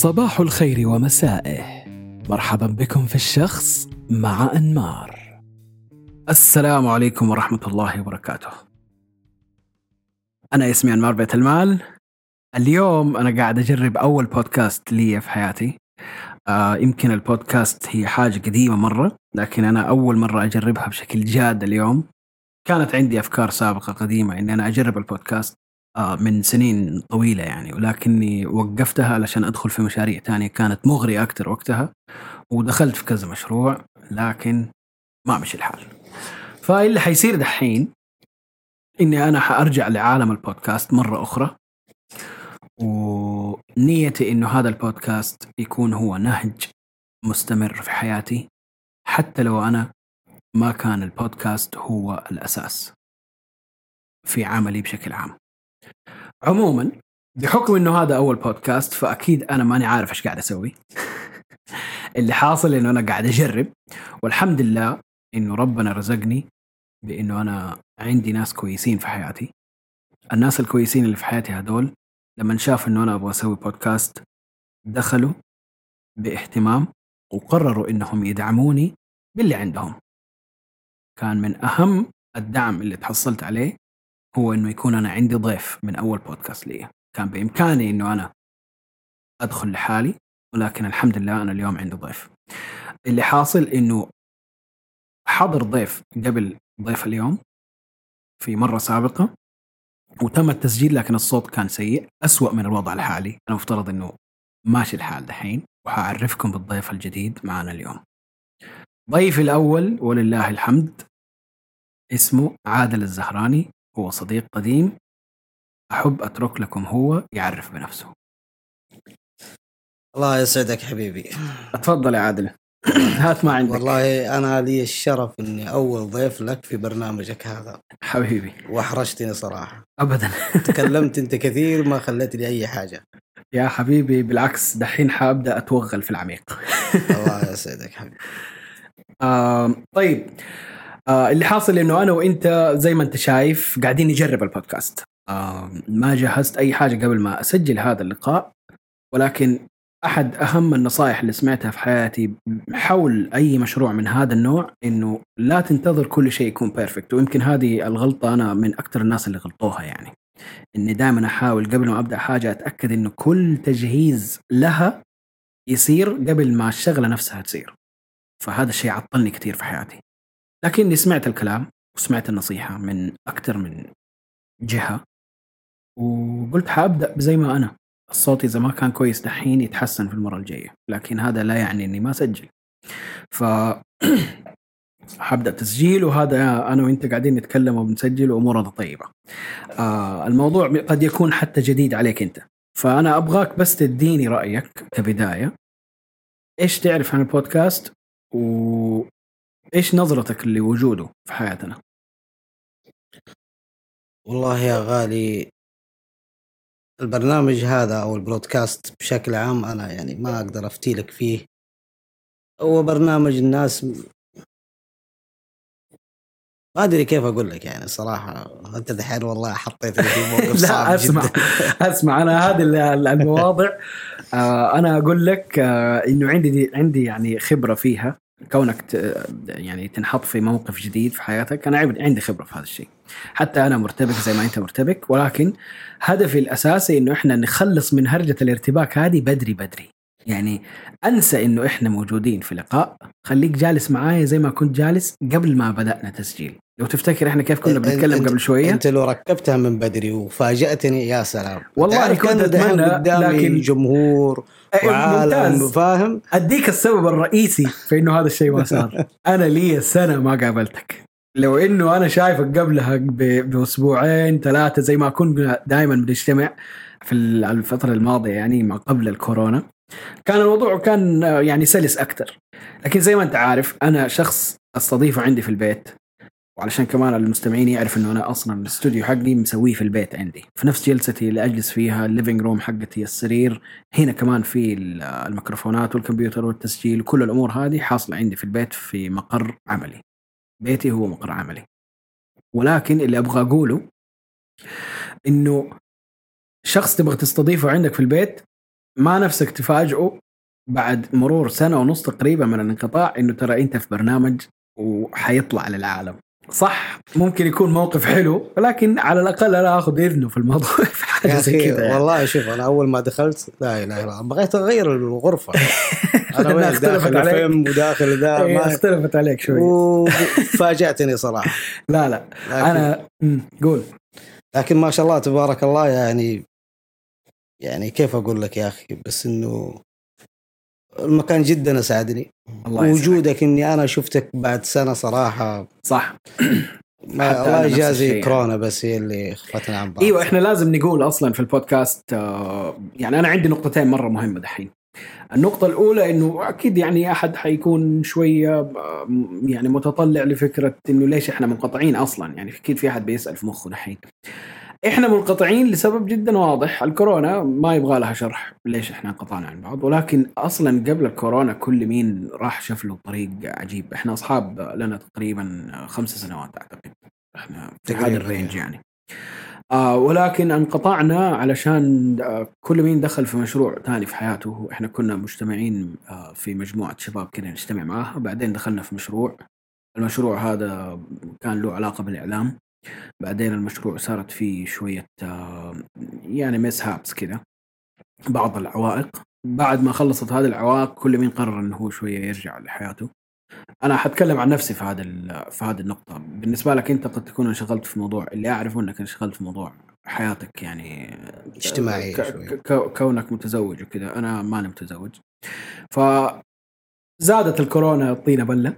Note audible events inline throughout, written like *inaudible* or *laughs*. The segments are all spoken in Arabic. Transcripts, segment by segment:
صباح الخير ومسائه. مرحبا بكم في الشخص مع أنمار. السلام عليكم ورحمة الله وبركاته. أنا اسمي أنمار بيت المال. اليوم أنا قاعد أجرب أول بودكاست لي في حياتي. آه يمكن البودكاست هي حاجة قديمة مرة لكن أنا أول مرة أجربها بشكل جاد اليوم. كانت عندي أفكار سابقة قديمة إني أنا أجرب البودكاست. آه، من سنين طويلة يعني. ولكني وقفتها علشان أدخل في مشاريع تانية كانت مغرية أكثر وقتها ودخلت في كذا مشروع لكن ما مشي الحال. فاللي حيصير دحين إني أنا حأرجع لعالم البودكاست مرة أخرى. ونيتي إنه هذا البودكاست يكون هو نهج مستمر في حياتي حتى لو أنا ما كان البودكاست هو الأساس في عملي بشكل عام. عموما بحكم إنه هذا أول بودكاست فأكيد أنا ماني عارف إيش قاعد أسوي. *laughs* اللي حاصل إنه أنا قاعد أجرب والحمد لله إنه ربنا رزقني بإنه أنا عندي ناس كويسين في حياتي. الناس الكويسين اللي في حياتي هذول لما شافوا إنه أنا أبغى أسوي بودكاست دخلوا باهتمام وقرروا إنهم يدعموني باللي عندهم. كان من أهم الدعم اللي تحصلت عليه هو إنه يكون أنا عندي ضيف من أول بودكاست لي. كان بإمكاني إنه أنا أدخل لحالي ولكن الحمد لله أنا اليوم عندي ضيف. اللي حاصل إنه حضر ضيف قبل ضيف اليوم في مرة سابقة وتم التسجيل لكن الصوت كان سيء. أسوأ من الوضع الحالي. أنا مفترض أنه ماشي الحال دحين وحأعرفكم بالضيف الجديد معنا اليوم. ضيفي الأول ولله الحمد اسمه عادل الزهراني. هو صديق قديم أحب أترك لكم هو يعرف بنفسه. الله يسعدك حبيبي. اتفضل يا عادل. *coughs* هات ما عندك. والله أنا لي الشرف إني أول ضيف لك في برنامجك هذا. حبيبي. وأحرجتني صراحة. أبدا. *laughs* تكلمت أنت كثير ما خليت لي أي حاجة. يا حبيبي بالعكس دحين حأبدأ أتوغل في العميق. الله *laughs* يسعدك حبيبي. آه طيب. آه اللي حاصل إنه أنا وإنت زي ما أنت شايف قاعدين نجرب البودكاست. آه ما جهزت أي حاجة قبل ما أسجل هذا اللقاء ولكن أحد أهم النصائح اللي سمعتها في حياتي حول أي مشروع من هذا النوع إنه لا تنتظر كل شيء يكون بيرفكت ويمكن هذه الغلطة أنا من أكثر الناس اللي غلطوها يعني. إني دائما أحاول قبل ما أبدأ حاجة أتأكد إنه كل تجهيز لها يصير قبل ما الشغلة نفسها تصير. فهذا الشيء عطلني كثير في حياتي. لكني سمعت الكلام وسمعت النصيحة من أكثر من جهة وقلت حأبدأ زي ما أنا. الصوت إذا ما كان كويس دحين يتحسن في المرة الجاية لكن هذا لا يعني أني ما أسجل. ف *clears throat* حبدأ تسجيل وهذا أنا وأنت قاعدين نتكلم وبنسجل وأمورنا طيبة. آه الموضوع قد يكون حتى جديد عليك أنت. فأنا أبغاك بس تديني رأيك كبداية. إيش تعرف عن البودكاست؟ و إيش نظرتك لوجوده في حياتنا؟ والله يا غالي البرنامج هذا أو البرودكاست بشكل عام أنا يعني ما أقدر أفتي لك فيه. هو برنامج الناس ما أدري كيف أقول لك يعني صراحة. أنت دحين والله حطيتني في موقف *laughs* صعب لا اسمع جدا. أسمع أنا هذه المواضع. آه أنا أقول لك آه إنه عندي عندي يعني خبرة فيها. كونك يعني تنحط في موقف جديد في حياتك أنا عندي خبرة في هذا الشيء. حتى أنا مرتبك زي ما أنت مرتبك ولكن هدفي الأساسي إنه إحنا نخلص من هرجة الارتباك هذه بدري بدري. يعني أنسى إنه إحنا موجودين في لقاء. خليك جالس معايا زي ما كنت جالس قبل ما بدأنا تسجيل. لو تفتكر إحنا كيف كنا بنتكلم قبل شوية؟ أنت لو ركبتها من بدري وفاجأتني يا سلام. والله كنت أتمنى لكن جمهور وعالم فاهم أديك السبب الرئيسي في إنه هذا الشيء ما صار. *laughs* أنا لي سنة ما قابلتك. لو إنه أنا شايفك قبلها بأسبوعين ثلاثة زي ما كنا دائما بنجتمع في الفترة الماضية يعني ما قبل الكورونا. كان الموضوع كان يعني سلس أكثر لكن زي ما أنت عارف أنا شخص أستضيفه عندي في البيت. وعلشان كمان المستمعين يعرف إنه أنا أصلا الاستوديو حقي مسويه في البيت عندي. في نفس جلستي اللي أجلس فيها ال living room حقتي السرير. هنا كمان في الميكروفونات والكمبيوتر والتسجيل وكل الأمور هذه حاصلة عندي في البيت في مقر عملي. بيتي هو مقر عملي. ولكن اللي أبغى أقوله إنه شخص تبغى تستضيفه عندك في البيت ما نفسك تفاجئه بعد مرور سنة ونص تقريبا من الانقطاع إنه ترى أنت في برنامج وحيطلع للعالم. صح ممكن يكون موقف حلو ولكن على الأقل أنا آخذ إذنه في الموضوع. *laughs* في حاجة زي كذا يعني. والله شوف أنا أول ما دخلت لا إله إلا الله بغيت أغير الغرفة. *laughs* أنا وين؟ داخل عليك. وداخل ذا إيه، ما اختلفت عليك شوي. وفاجأتني صراحة. *laughs* لا لا. لكن أنا قول. لكن ما شاء الله تبارك الله يعني يعني كيف أقول لك يا أخي؟ بس إنه المكان جدا اسعدني الله يسعدك. وجودك إني أنا شفتك بعد سنة صراحة صح *clears throat* ما الله يجازي. كورونا بس هي اللي خفتنا عن بعض إيوه إحنا لازم نقول أصلا في البودكاست آه، يعني أنا عندي نقطتين مرة مهمة دحين النقطة الأولى إنه أكيد يعني أحد حيكون شوية آه، يعني متطلع لفكرة إنه ليش إحنا منقطعين أصلا يعني أكيد في أحد بيسأل في مخه دحين. إحنا منقطعين لسبب جدا واضح، الكورونا ما يبغى لها شرح ليش إحنا انقطعنا عن بعض، ولكن أصلا قبل الكورونا كل مين راح شاف له طريق عجيب، إحنا أصحاب لنا تقريبا خمس سنوات أعتقد. إحنا في هذا الرينج يعني. آه ولكن انقطعنا علشان آه كل مين دخل في مشروع ثاني في حياته. إحنا كنا مجتمعين آه في مجموعة شباب كذا نجتمع معاها. بعدين دخلنا في مشروع. المشروع هذا كان له علاقة بالإعلام. بعدين المشروع صارت فيه شوية آه يعني مس هابس كذا بعض العوائق بعد ما خلصت هذه العوائق كل مين قرر إنه هو شوية يرجع لحياته. أنا حتكلم عن نفسي في هذا في هذه النقطة. بالنسبة لك أنت قد تكون انشغلت في موضوع اللي أعرفه إنك انشغلت في موضوع حياتك يعني اجتماعية. ك- كونك متزوج وكذا أنا ماني متزوج. ف زادت الكورونا طينة بلة.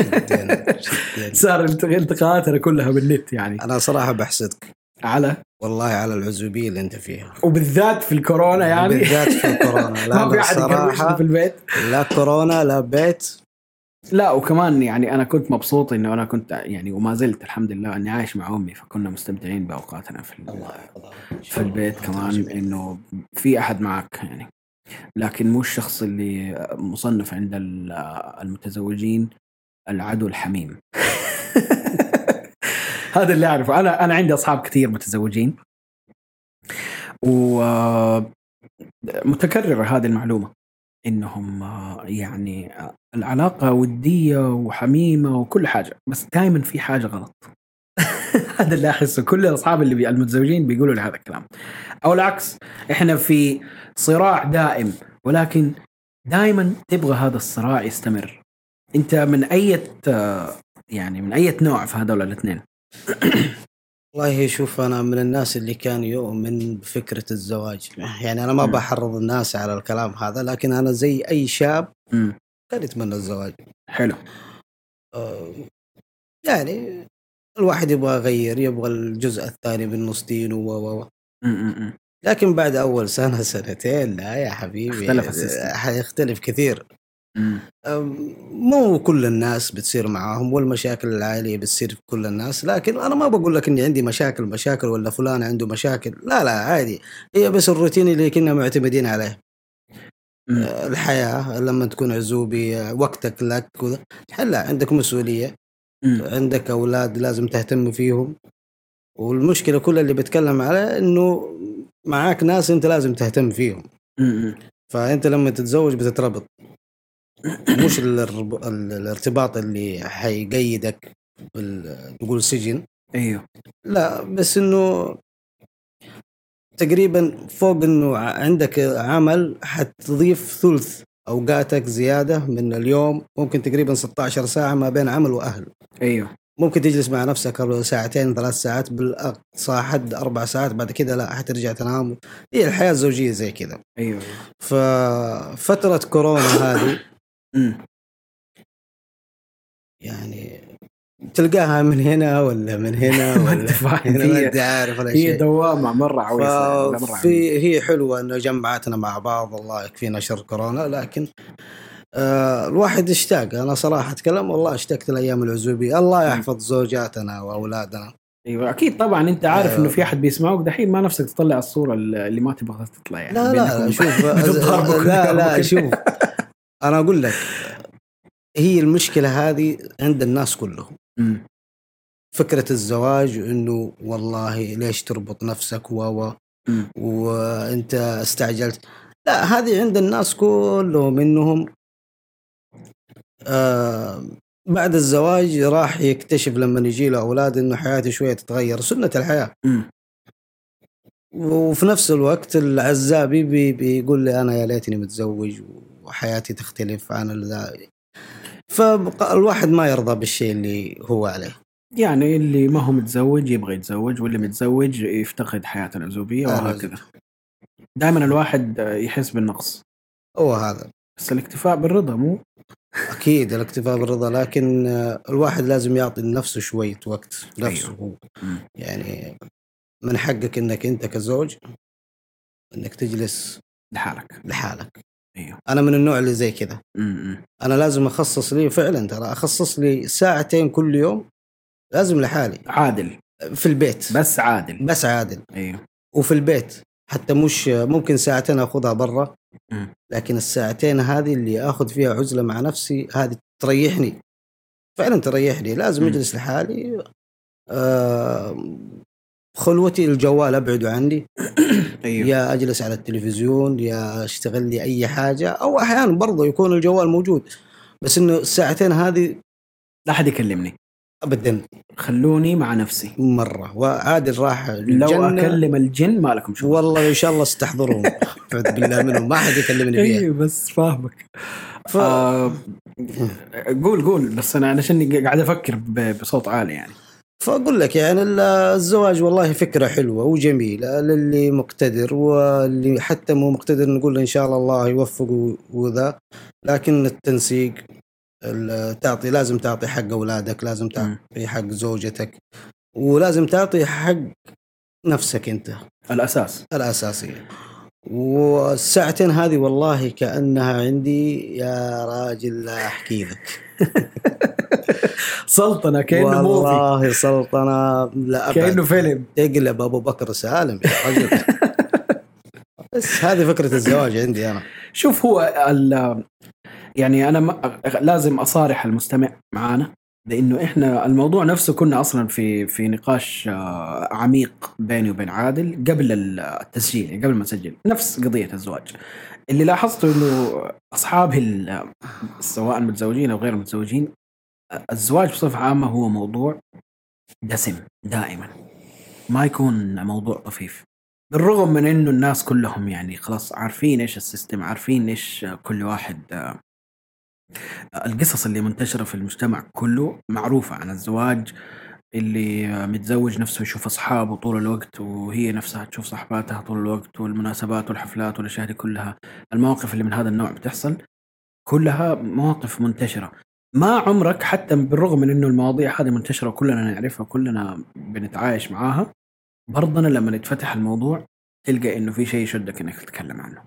جداً- جداً. صار التق- التقاءاتنا كلها بالنت يعني. أنا صراحة بحسدك على؟ والله على العزوبية اللي أنت فيها. وبالذات في الكورونا يعني؟ بالذات في الكورونا. *laughs* لا ما في أحد صراحة في البيت. لا كورونا لا بيت. لا وكمان يعني أنا كنت مبسوط إنه أنا كنت يعني وما زلت الحمد لله إني عايش مع أمي فكنا مستمتعين بأوقاتنا في ال- الله في البيت كمان إنه في أحد معك يعني. لكن مو الشخص اللي مصنف عند ال- المتزوجين. العدو الحميم. *laughs* هذا اللي أعرفه. أنا أنا عندي أصحاب كثير متزوجين. و متكررة هذه المعلومة. إنهم يعني العلاقة ودية وحميمة وكل حاجة. بس دائما في حاجة غلط. *laughs* هذا اللي أحسه. كل الأصحاب اللي بي المتزوجين بيقولوا لي هذا الكلام. أو العكس إحنا في صراع دائم. ولكن دائما تبغى هذا الصراع يستمر. انت من اي يعني من اي نوع في هذول الاثنين؟ والله شوف أنا من الناس اللي كان يؤمن بفكرة الزواج. يعني أنا ما. بحرض الناس على الكلام هذا لكن أنا زي أي شاب كان يتمنى الزواج. حلو. آه، يعني الواحد يبغى يغير يبغى الجزء الثاني من نص دينه و و لكن بعد أول سنة سنتين لا يا حبيبي. حيختلف كثير. مو كل الناس بتصير معاهم والمشاكل العائلية بتصير في كل الناس لكن أنا ما بقول لك إني عندي مشاكل مشاكل ولا فلان عنده مشاكل لا لا عادي. هي بس الروتين اللي كنا معتمدين عليه. أه، الحياة لما تكون عزوبي وقتك لك هلا عندك مسؤولية. عندك أولاد لازم تهتم فيهم. والمشكلة كلها اللي بتكلم عليها إنه معاك ناس أنت لازم تهتم فيهم. فأنت لما تتزوج بتتربط. مش الارتباط اللي حيقيدك بال- نقول سجن. أيوه. لا بس إنه تقريبا فوق إنه عندك عمل حتضيف ثلث أوقاتك زيادة من اليوم ممكن تقريبا 16 ساعة ما بين عمل وأهل. أيوه. ممكن تجلس مع نفسك ساعتين ثلاث ساعات بالأقصى حد أربع ساعات بعد كده لا حترجع تنام. هي الحياة الزوجية زي كذا أيوه ففتره كورونا هذه أمم. يعني تلقاها من هنا ولا من هنا *laughs* ما ولا فاهم *laughs* هنا ما هي أنت عارف ولا هي شيء. دوامة مرة عويصة ولا مرة عويصة. في هي حلوة إنه جمعتنا مع بعض الله يكفينا شر كورونا لكن آه الواحد اشتاق. أنا صراحة أتكلم والله اشتقت لأيام العزوبية. الله يحفظ زوجاتنا وأولادنا. أيوه أكيد طبعا. أنت عارف أيوة. إنه في أحد بيسمعوك دحين؟ ما نفسك تطلع الصورة اللي ما تبغى تطلع يعني لا لا بينكم شوف *laughs* بتتضاربوا كل لا يوم لا شوف. أنا أقول لك هي المشكلة هذه عند الناس كلهم. فكرة الزواج إنه والله ليش تربط نفسك و و. وأنت استعجلت لا هذه عند الناس كلهم إنهم آه بعد الزواج راح يكتشف لما يجي له أولاد إنه حياته شوية تتغير سنة الحياة مم. وفي نفس الوقت العزابي بي بيقول لي أنا يا ليتني متزوج وحياتي تختلف عن ذا فالواحد ما يرضى بالشيء اللي هو عليه. يعني اللي ما هو متزوج يبغى يتزوج واللي متزوج يفتقد حياته العزوبيه وهكذا. دائما الواحد يحس بالنقص. هو هذا. بس الاكتفاء بالرضا مو؟ أكيد الاكتفاء بالرضا لكن الواحد لازم يعطي لنفسه شوية وقت نفسه أيوه. هو. يعني من حقك إنك أنت كزوج إنك تجلس لحالك. لحالك. إيوه. أنا من النوع اللي زي كذا. أنا لازم أخصص لي فعلا ترى أخصص لي ساعتين كل يوم لازم لحالي. عادل. في البيت. بس عادل. بس عادل. إيوه. وفي البيت. حتى مش ممكن ساعتين أخذها برا. لكن الساعتين هذه اللي آخذ فيها عزلة مع نفسي هذه تريحني. فعلا تريحني. لازم. أجلس لحالي. آه خلوتي الجوال ابعده عني *coughs* أيوه. يا أجلس على التلفزيون يا أشتغل لي أي حاجة أو أحيانا برضه يكون الجوال موجود. بس إنه الساعتين هذه لا أحد يكلمني. ابدا. خلوني مع نفسي. مرة. وعادل راح لو أكلم الجن ما لكم شغل. والله إن شاء الله استحضرهم *laughs* أعوذ بالله منهم. ما حد يكلمني فيها أيوه بس فاهمك. ف... آه قول قول. بس أنا علشان قاعد أفكر ب- بصوت عالي يعني. فأقول لك يعني ال- الزواج والله فكرة حلوة وجميلة للي مقتدر واللي حتى مو مقتدر نقول له إن شاء الله الله يوفقه وذا لكن التنسيق ال- تعطي لازم تعطي حق أولادك لازم. تعطي حق زوجتك ولازم تعطي حق نفسك أنت. الأساس. الأساسية. والساعتين هذه والله كأنها عندي يا راجل لا أحكي لك. *laughs* سلطنة كأنه موفي. والله سلطنة لا أبعد. كأنه فيلم. تقلب أبو بكر سالم يا رجل. *laughs* بس هذه فكرة الزواج عندي أنا. شوف هو يعني أنا لازم أصارح المستمع معانا. لأنه إحنا الموضوع نفسه كنا أصلا في في نقاش آه، عميق بيني وبين عادل قبل التسجيل يعني قبل ما نسجل. نفس قضية الزواج. اللي لاحظته إنه أصحاب ال- سواء متزوجين أو غير متزوجين الزواج بصفة عامة هو موضوع دسم دائما. ما يكون موضوع طفيف. بالرغم من إنه الناس كلهم يعني خلاص عارفين إيش السيستم عارفين إيش كل واحد آه، القصص اللي منتشرة في المجتمع كله معروفة عن الزواج اللي متزوج نفسه يشوف أصحابه طول الوقت وهي نفسها تشوف صحباتها طول الوقت والمناسبات والحفلات والأشياء دي كلها. المواقف اللي من هذا النوع بتحصل كلها مواقف منتشرة. ما عمرك حتى بالرغم من إنه المواضيع هذه منتشرة وكلنا نعرفها وكلنا بنتعايش معاها برضنا لما يتفتح الموضوع تلقى إنه في شيء يشدك إنك تتكلم عنه.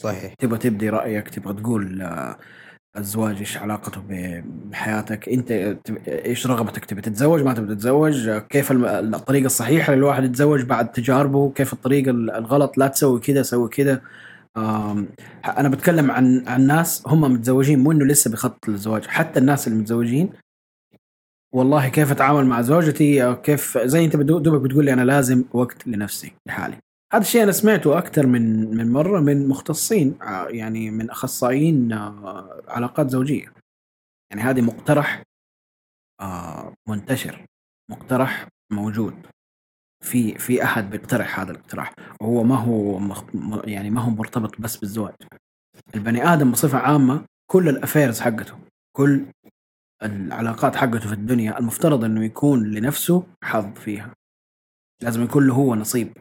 صحيح. تبغى تبدي رأيك تبغى تقول آه، الزواج إيش علاقته بحياتك؟ أنت إيش رغبتك؟ تبي تتزوج؟ ما تبي تتزوج؟ كيف الطريقة الصحيحة للواحد يتزوج بعد تجاربه؟ كيف الطريقة ال- الغلط؟ لا تسوي كذا سوي كذا. أنا بتكلم عن عن ناس هم متزوجين مو إنه لسه بخط للزواج حتى الناس اللي متزوجين والله كيف أتعامل مع زوجتي؟ أو كيف زي أنت دوبك بتقول لي أنا لازم وقت لنفسي لحالي. هذا الشيء أنا سمعته أكثر من من مرة من مختصين آه، يعني من أخصائيين آه، علاقات زوجية. يعني هذه مقترح آه، منتشر مقترح موجود. في في أحد بيقترح هذا الاقتراح. وهو ما هو يعني ما هو مرتبط بس بالزواج. البني آدم بصفة عامة كل الأفيرز حقته كل العلاقات حقته في الدنيا المفترض إنه يكون لنفسه حظ فيها. لازم يكون له هو نصيب.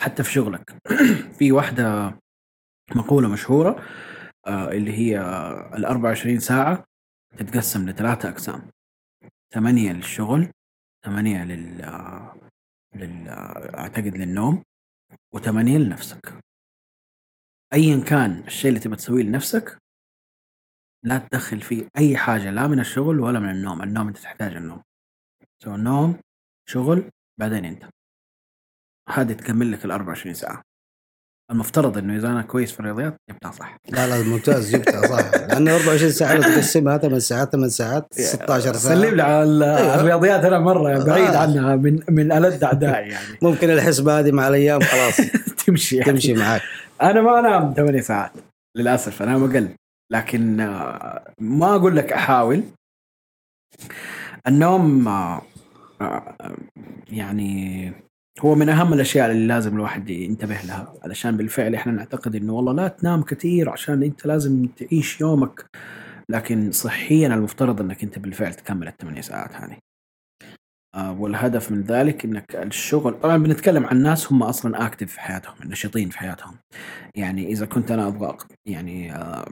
حتى في شغلك. *clears throat* في واحدة مقولة مشهورة آه، اللي هي ال 24 ساعة تتقسم لثلاثة أقسام. ثمانية للشغل ثمانية لل لل أعتقد للنوم وثمانية لنفسك. ايا كان الشيء اللي تبغى تسويه لنفسك لا تدخل فيه أي حاجة لا من الشغل ولا من النوم. النوم أنت تحتاج النوم. سو النوم شغل بعدين أنت. هذه تكمل لك ال 24 ساعة. المفترض إنه إذا أنا كويس في الرياضيات جبتها صح. لا لا ممتاز جبتها صح. لأنه 24 ساعة لو تقسمها 8 ساعات 8 ساعات 16 ساعة. سلم لي على أيوة. الرياضيات أنا مرة بعيد آه. عنها من من الد اعدائي يعني. *laughs* ممكن الحسبة هذه مع الأيام خلاص. *laughs* تمشي يعني. تمشي معك. أنا ما أنام ثمانية ساعات للأسف انام أقل. لكن آه، ما أقول لك أحاول. النوم آه، يعني هو من أهم الأشياء اللي لازم الواحد ينتبه لها علشان بالفعل إحنا نعتقد إنه والله لا تنام كثير عشان أنت لازم تعيش يومك لكن صحيا المفترض إنك أنت بالفعل تكمل الثمانية ساعات هذه. آه، والهدف من ذلك إنك الشغل طبعا بنتكلم عن ناس هم أصلا اكتف في حياتهم نشيطين في حياتهم. يعني إذا كنت أنا أبغى يعني آه،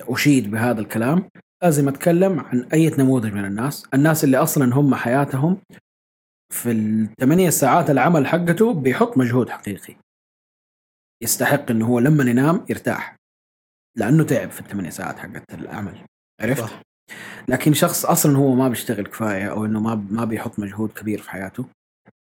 أشيد بهذا الكلام لازم أتكلم عن أي نموذج من الناس. الناس اللي أصلا هم حياتهم في الثمانية ساعات العمل حقته بيحط مجهود حقيقي. يستحق إنه هو لما ينام يرتاح لأنه تعب في الثمانية ساعات حقت العمل. عرفت؟ صح. لكن شخص أصلا هو ما بيشتغل كفاية أو إنه ما ما بيحط مجهود كبير في حياته.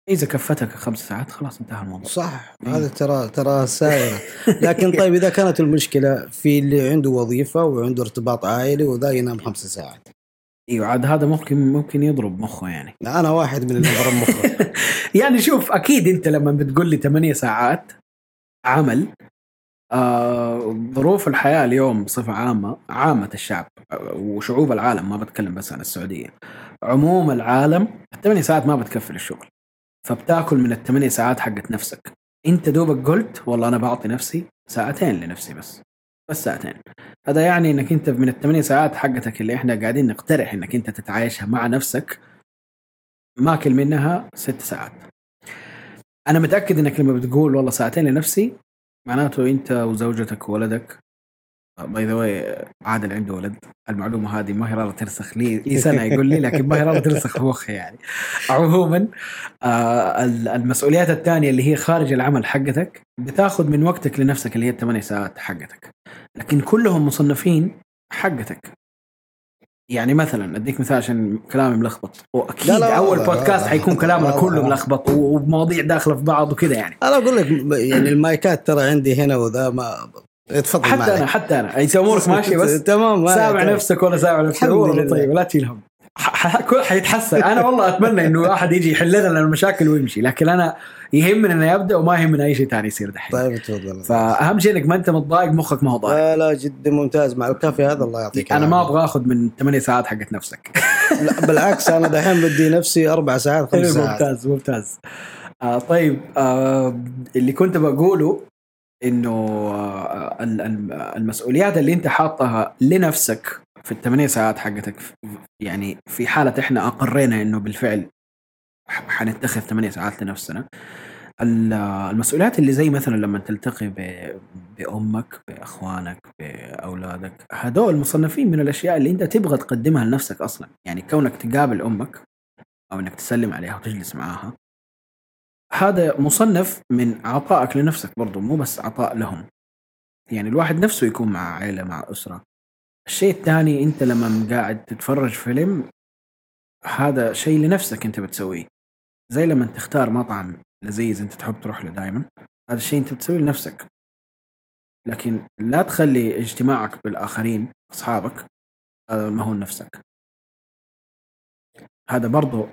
إذا كفتك خمس ساعات خلاص انتهى الموضوع. صح. إيه. هذا ترى ترى سائره *laughs* لكن طيب إذا كانت المشكلة في اللي عنده وظيفة وعنده ارتباط عائلي وذا ينام خمس ساعات. إيوه عاد هذا ممكن ممكن يضرب مخه يعني. أنا واحد من اللي ضرب مخه. *laughs* يعني شوف أكيد أنت لما بتقول لي 8 ساعات عمل آه ظروف الحياة اليوم بصفة عامة عامة الشعب آه، وشعوب العالم ما بتكلم بس عن السعودية. عموم العالم الثمانية ساعات ما بتكفي الشغل فبتاكل من الثمانية ساعات حقت نفسك. أنت دوبك قلت والله أنا بعطي نفسي ساعتين لنفسي بس. بس ساعتين هذا يعني إنك أنت من الثمانية ساعات حقتك اللي إحنا قاعدين نقترح إنك أنت تتعايشها مع نفسك ماكل منها ست ساعات. أنا متأكد إنك لما بتقول والله ساعتين لنفسي معناته أنت وزوجتك وولدك by the way عادل عنده ولد. المعلومة هذه ما هي راضية ترسخ لي لي سنه يقول لي لكن ما هي راضية ترسخ في مخي يعني. عموما آه ال- المسؤوليات الثانية اللي هي خارج العمل حقتك بتاخذ من وقتك لنفسك اللي هي الثمانية ساعات حقتك. لكن كلهم مصنفين حقتك. يعني مثلا أديك مثال عشان كلامي ملخبط. وأكيد لا، لا، أول لا، بودكاست لا، حيكون لا، كلامنا لا، كله. ملخبط ومواضيع داخلة في بعض وكذا يعني. أنا أقول لك يعني المايكات ترى عندي هنا وذا ما تفضل حتى. أنا حتى أنا. انت امورك ماشيه بس تمام ما سامع. نفسك ولا سامع نفسك؟ الحمد امورنا لله. طيب لا تشيل هم كل حيتحسن أنا والله أتمنى إنه واحد يجي يحل لنا المشاكل ويمشي لكن أنا يهمني اني ابدا وما يهمني أي شيء ثاني يصير دحين. طيب تفضل. فأهم شيء إنك ما أنت متضايق مخك ما هو ضايق. لا لا جدا ممتاز. مع الكافي هذا الله يعطيك أنا ما. أبغى آخذ من 8 ساعات حقت نفسك. *laughs* لا بالعكس أنا دحين بدي نفسي أربع ساعات خمس ساعات. ممتاز ممتاز. آه طيب آه اللي كنت بقوله إنه آه ال- ال- المسؤوليات اللي أنت حاطها لنفسك في الثمانية ساعات حقتك يعني في حالة إحنا أقرينا إنه بالفعل حنتخذ ثمانية ساعات لنفسنا. ال- المسؤوليات اللي زي مثلا لما تلتقي بأمك بأخوانك بأولادك هذول مصنفين من الأشياء اللي أنت تبغى تقدمها لنفسك أصلا. يعني كونك تقابل أمك أو إنك تسلم عليها وتجلس معاها هذا مصنف من عطائك لنفسك برضو مو بس عطاء لهم. يعني الواحد نفسه يكون مع عائله مع أسرة. الشيء الثاني أنت لما قاعد تتفرج فيلم هذا شيء لنفسك أنت بتسويه. زي لما تختار مطعم لذيذ أنت تحب تروح له دائما هذا الشيء أنت بتسويه لنفسك. لكن لا تخلي اجتماعك بالآخرين أصحابك هذا ما هو لنفسك. هذا برضو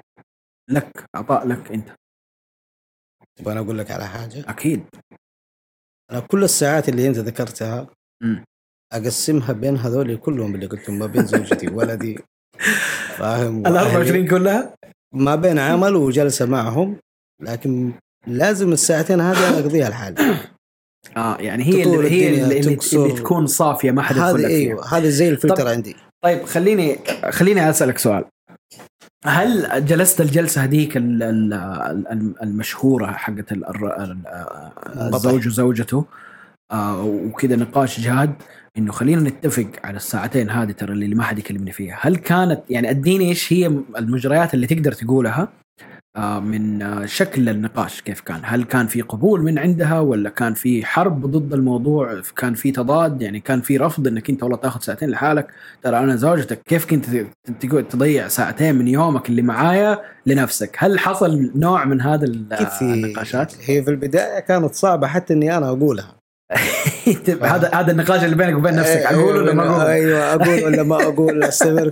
لك عطاء لك انت وأنا أقول لك على حاجة. أكيد. أنا كل الساعات اللي أنت ذكرتها مم. أقسمها بين هذول كلهم اللي قلتهم ما بين زوجتي وولدي. *laughs* فاهم؟ ال وأهلي. 24 كلها؟ ما بين عمل وجلسة معهم لكن لازم الساعتين هذه أنا أقضيها لحالي. *coughs* آه يعني هي اللي هي اللي, اللي, تكون صافية ما حد يدخل هذه لك فيها. أيوه هذه زي الفلتر طب- عندي. طيب خليني خليني أسألك سؤال. هل جلست الجلسة هذيك ال- ال- ال- المشهورة حقت الزوج وزوجته؟ آه، وكذا نقاش جاد إنه خلينا نتفق على الساعتين هذه ترى اللي ما حد يكلمني فيها. هل كانت يعني أديني إيش هي المجريات اللي تقدر تقولها؟ من آه، شكل النقاش كيف كان؟ هل كان في قبول من عندها ولا كان في حرب ضد الموضوع؟ كان في تضاد؟ يعني كان في رفض إنك أنت والله تاخذ ساعتين لحالك؟ ترى أنا زوجتك كيف كنت تقعد تضيع ساعتين من يومك اللي معايا لنفسك؟ هل حصل نوع من هذا النقاشات؟ هي في البداية كانت صعبة حتى إني أنا أقولها. هذا هذا النقاش اللي بينك وبين نفسك أقول ولا ما أقول؟ أيوه أقول ولا ما أقول *laughs* أستمر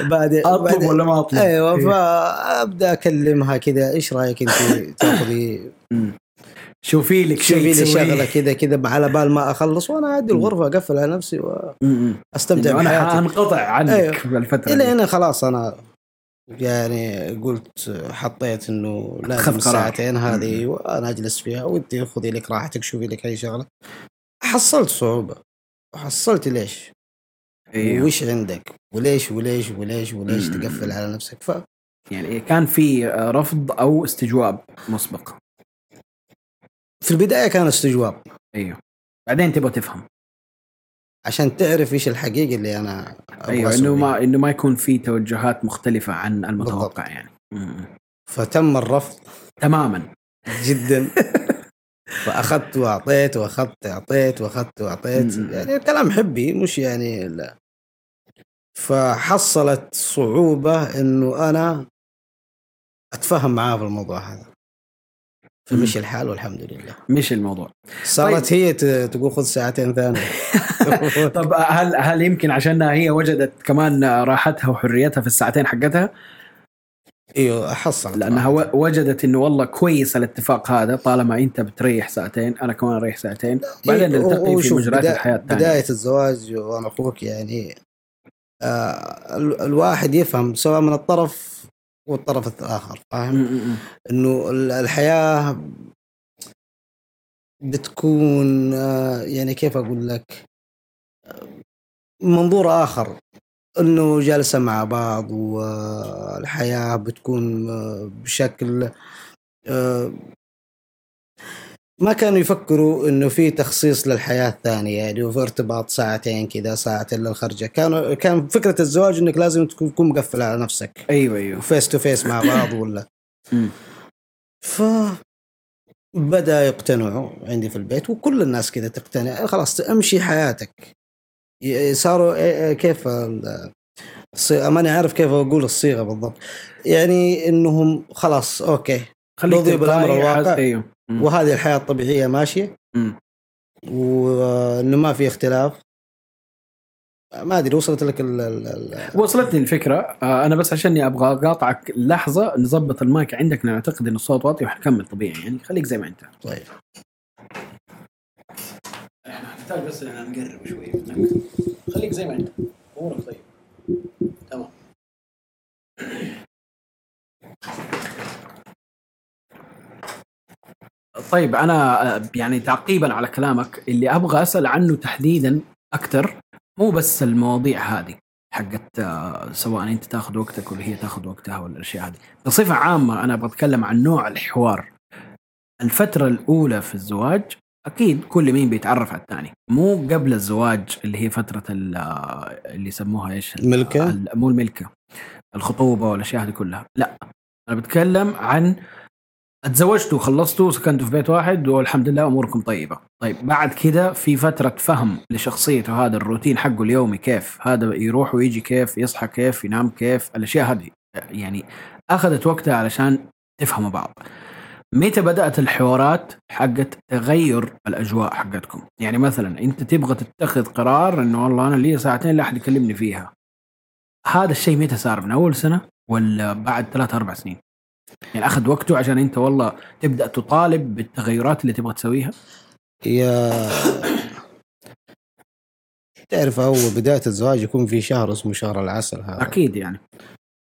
بعدين أطلب ولا ما أطلب؟ أيوه إيه. فأبدأ أكلمها كذا إيش رأيك أنت تاخذي. شوفي لك شيء شوفي لي. شغلة كذا كذا على بال ما أخلص وأنا اعدي الغرفة أقفل على نفسي. واستمتع إنه أنا بحياتي حانقطع عنك أيوه. بالفترة إلى. هنا خلاص أنا يعني قلت حطيت إنه لازم. الساعتين. هذه وأنا أجلس فيها وانت خذي لك راحتك شوفي لك أي شغلة حصلت صعوبة حصلت ليش؟ أيوه وش عندك؟ وليش وليش وليش وليش مم. تقفل على نفسك؟ ف يعني كان في رفض أو استجواب مسبق في البداية كان استجواب أيوه بعدين تبغى تفهم عشان تعرف إيش الحقيقة اللي أنا أيوه إنه. ما إنه ما يكون في توجهات مختلفة عن المتوقع يعني. مم. فتم الرفض. تماما. جدا. *laughs* فأخذت وأعطيت وأخذت أعطيت وأخذت وأعطيت. م-. يعني الكلام حبي مش يعني لا. فحصلت صعوبة إنه أنا أتفاهم معاه في الموضوع هذا. فمشي الحال والحمد لله. مش الموضوع. صارت هي ت- تقول خذ ساعتين ثانية. *laughs* طب هل هل يمكن عشانها هي وجدت كمان راحتها وحريتها في الساعتين حقتها؟ إيوه حصلت لأنها وجدت إنه والله كويس الاتفاق هذا طالما أنت بتريح ساعتين أنا كمان أريح ساعتين. بعدين إيه، نلتقي في مجريات بدا- الحياة الثانية بداية الزواج وأنا أخوك يعني آه ال- الواحد يفهم سواء من الطرف والطرف الآخر فاهم. إنه ال- الحياة بتكون آه، يعني كيف أقول لك آه، منظور آخر إنه جالسة مع بعض والحياة بتكون آه، بشكل آه، ما كانوا يفكروا إنه في تخصيص للحياة الثانية يعني وفي ارتباط ساعتين كذا ساعتين للخرجة. كانوا كان فكرة الزواج إنك لازم تكون مقفل على نفسك. أيوه أيوه. face to face مع *coughs* بعض ولا. ف بدأ يقتنعوا عندي في البيت وكل الناس كذا تقتنع. خلاص امشي حياتك. صاروا إيه- إيه كيف ماني عارف كيف أقول الصيغة بالضبط. يعني إنهم خلاص OK. خليك تلقائي الواقع. أيوه. وهذه الحياة الطبيعية ماشية. وانه ما في اختلاف. ما أدري وصلت لك ال ال وصلتني الفكرة. آه، أنا بس عشاني أبغى أقاطعك لحظة نظبط المايك عندك نعتقد ان الصوت واطي وحنكمل طبيعي يعني خليك زي ما أنت. طيب. إحنا نحتاج بس إن نقرب شوي. خليك زي ما أنت. أمورك طيب تمام. طيب أنا يعني تعقيبا على كلامك اللي أبغى أسأل عنه تحديدا أكثر مو بس المواضيع هذه حقت آه، سواء أنت تاخذ وقتك ولا هي تاخذ وقتها ولا الأشياء هذه. بصفة عامة أنا أبغى اتكلم عن نوع الحوار. الفترة الأولى في الزواج أكيد كل مين بيتعرف على الثاني. مو قبل الزواج اللي هي فترة آه، اللي يسموها إيش؟ الملكة؟ ال- مو الملكة. الخطوبة والأشياء هذه كلها. لا أنا بتكلم عن تزوجتوا وخلصتوا وسكنتوا في بيت واحد والحمد لله أموركم طيبة. طيب بعد كذا في فترة فهم لشخصيته هذا الروتين حقه اليومي كيف؟ هذا يروح ويجي كيف؟ يصحى كيف؟ ينام كيف؟ الأشياء هذه. يعني أخذت وقتها علشان تفهموا بعض. متى بدأت الحوارات حقت تغير الأجواء حقتكم؟ يعني مثلا أنت تبغى تتخذ قرار إنه والله أنا لي ساعتين لا أحد يكلمني فيها. هذا الشيء متى صار؟ من أول سنة ولا بعد ثلاث أربع سنين؟ يعني أخذ وقته عشان أنت والله تبدأ تطالب بالتغيرات اللي تبغى تسويها؟ يا تعرف هو بداية الزواج يكون في شهر اسمه شهر العسل هذا. أكيد يعني.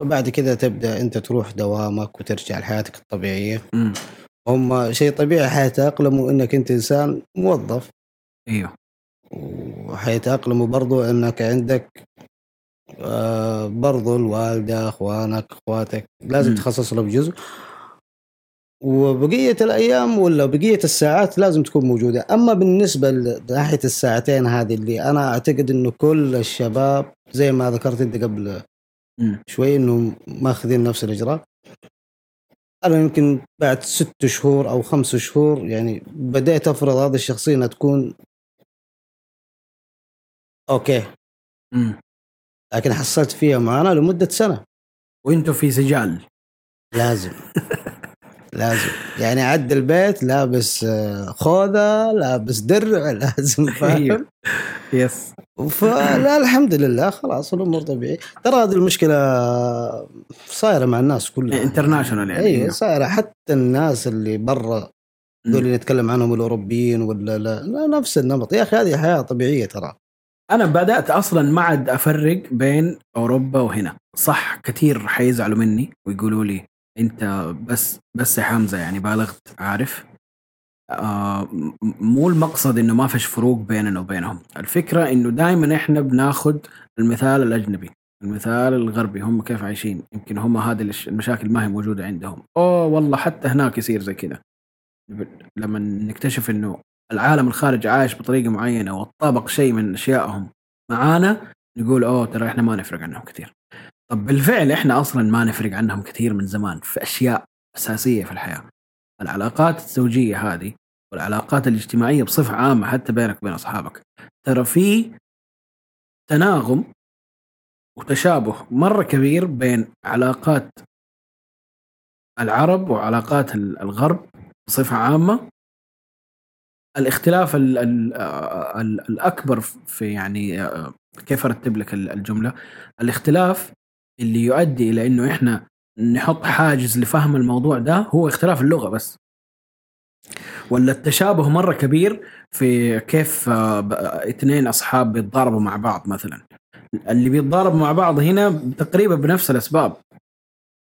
وبعد كده تبدأ أنت تروح دوامك وترجع لحياتك الطبيعية. امم هم شيء طبيعي حيتأقلموا إنك أنت إنسان موظف. أيوه. وحيتأقلموا برضو إنك عندك آه برضو الوالدة أخوانك أخواتك لازم. تخصص له بجزء وبقية الأيام ولا بقية الساعات لازم تكون موجودة. أما بالنسبة لناحيه الساعتين هذه اللي أنا أعتقد إنه كل الشباب زي ما ذكرت أنت قبل شوي انهم ماخذين نفس الإجراء. أنا يمكن بعد ست شهور أو خمس شهور يعني بديت أفرض هذه الشخصية إنها تكون أوكي. لكن حصلت فيها معانا لمدة سنة. وأنتم في سجال. لازم. *laughs* لازم. يعني عد البيت لابس آه، خوذة لابس درع *laughs* لازم فاهم؟ أيوه. yes فلا الحمد لله خلاص الأمور طبيعية. ترى هذه المشكلة صايرة مع الناس كلها. international يعني. أيوه صايرة. حتى الناس اللي برا دول اللي نتكلم عنهم الأوروبيين ولا لا, لا نفس النمط. يا أخي هذه حياة طبيعية ترى. أنا بدأت أصلا ما عاد أفرق بين أوروبا وهنا. صح كثير حيزعلوا مني ويقولوا لي أنت بس بس يا حمزة يعني بالغت عارف؟ آه مو المقصد إنه ما فيش فروق بيننا وبينهم. الفكرة إنه دائما إحنا بناخذ المثال الأجنبي المثال الغربي هم كيف عايشين؟ يمكن هم هذه المشاكل ما هي موجودة عندهم. أوه والله حتى هناك يصير زي كذا لما نكتشف إنه العالم الخارجي عايش بطريقة معينة وطابق شيء من أشيائهم معانا نقول أوه ترى إحنا ما نفرق عنهم كثير. طب بالفعل إحنا أصلا ما نفرق عنهم كثير من زمان في أشياء أساسية في الحياة. العلاقات الزوجية هذه والعلاقات الاجتماعية بصفة عامة حتى بينك وبين أصحابك ترى في تناغم وتشابه مرة كبير بين علاقات العرب وعلاقات ال- الغرب بصفة عامة الاختلاف ال ال ال الأكبر في يعني كيف أرتب لك ال- الجملة؟ الاختلاف اللي يؤدي إلى إنه إحنا نحط حاجز لفهم الموضوع ده هو اختلاف اللغة بس. ولا التشابه مرة كبير في كيف آه، اثنين أصحاب بيتضاربوا مع بعض مثلا. اللي بيتضاربوا مع بعض هنا تقريبا بنفس الأسباب.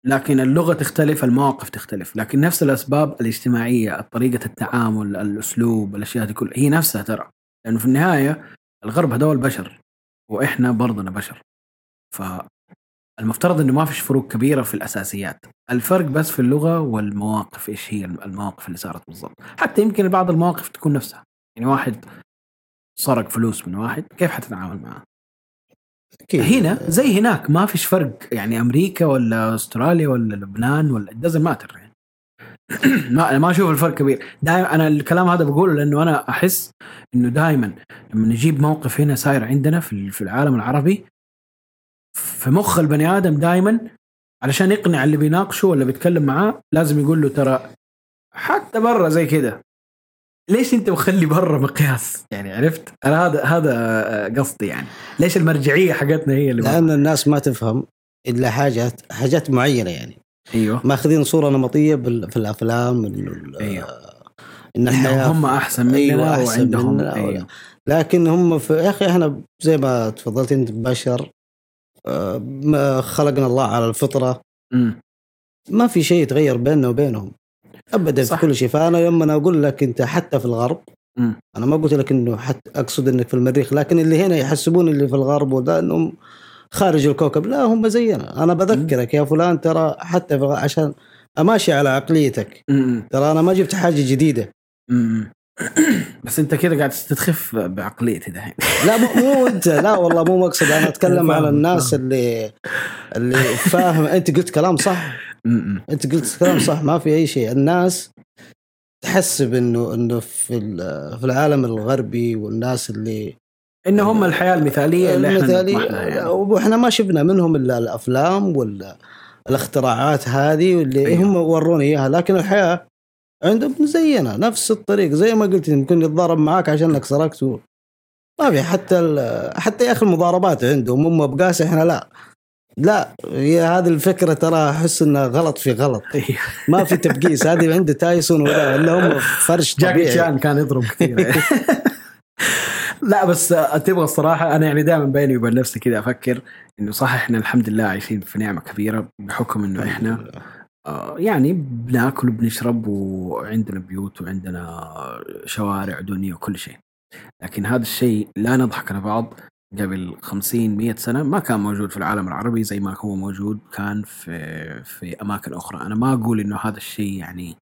لكن اللغة تختلف المواقف تختلف. لكن نفس الأسباب الاجتماعية طريقة التعامل الأسلوب الأشياء دي كلها هي نفسها ترى. لأنه في النهاية الغرب هذول بشر وإحنا برضنا بشر. فالمفترض إنه ما فيش فروق كبيرة في الأساسيات. الفرق بس في اللغة والمواقف إيش هي المواقف اللي صارت بالضبط. حتى يمكن بعض المواقف تكون نفسها. يعني واحد سرق فلوس من واحد كيف حتتعامل معه أكيد. هنا زي هناك ما فيش فرق يعني أمريكا ولا أستراليا ولا لبنان ولا دزنت ماتر يعني. *clears throat* ما أنا ما أشوف الفرق كبير. دائما أنا الكلام هذا بقوله لأنه أنا أحس إنه دائما لما نجيب موقف هنا صاير عندنا في العالم العربي في مخ البني آدم دائما علشان يقنع اللي بيناقشه ولا بيتكلم معاه لازم يقول له ترى حتى برا زي كده. ليش انت مخلي برا مقياس؟ يعني عرفت؟ أنا هذا هذا قصدي يعني. ليش المرجعية حقتنا هي اللي برا؟ لأن الناس ما تفهم إلا حاجات حاجات معينة يعني. أيوه. ماخذين صورة نمطية بال- في الأفلام ال- ال- أيوه. إن الحياة هم أحسن مننا أيوة، أحسن وعندهم مننا أيوه. لكن هم في يا أخي إحنا زي ما تفضلت أنت بشر آه، ما خلقنا الله على الفطرة. أمم. ما في شيء يتغير بيننا وبينهم. ابدا صح. في كل شيء فأنا لما أنا أقول لك أنت حتى في الغرب أمم. أنا ما قلت لك إنه حتى أقصد إنك في المريخ لكن اللي هنا يحسبون اللي في الغرب وده إنهم خارج الكوكب لا هم زينا أنا بذكرك يا فلان ترى حتى في عشان أماشي على عقليتك أمم. ترى أنا ما جبت حاجة جديدة أمم. بس انت كده قاعد تستخف بعقليتي دحين. لا مو, انت. لا والله مو مقصد. أنا أتكلم على الناس. اللي اللي فاهم. أنت قلت كلام صح. أنت قلت كلام صح. ما في أي شيء. الناس تحسب انه إنه في في العالم الغربي والناس اللي إن هم الحياة المثالية اللي إحنا المثالي نطمح لها يعني. وإحنا ما شفنا منهم إلا الأفلام ولا الاختراعات هذه واللي أيوه. هم وروني إياها. لكن الحياة عندهم زينا نفس الطريق زي ما قلت ممكن يتضارب معاك عشانك سرقت ما في حتى ال- حتى يا أخي المضاربات عندهم هم بقاس إحنا لا. لا هي هذه الفكرة ترى أحس إنها غلط في غلط. أيوه. ما في تبقيس هذه عند تايسون ولا اللي هم فرش جاكي طبيعي. شان كان يضرب كثير. *laughs* لا بس تبغى الصراحة أنا يعني دائما بيني وبين نفسي كذا أفكر إنه صح إحنا الحمد لله عايشين في نعمة كبيرة بحكم إنه إحنا يعني بناكل وبنشرب وعندنا بيوت وعندنا شوارع ودنيا وكل شيء. لكن هذا الشيء لا نضحك على بعض. قبل 50 100 سنة ما كان موجود في العالم العربي زي ما هو موجود كان في في أماكن أخرى. أنا ما أقول إنه هذا الشيء يعني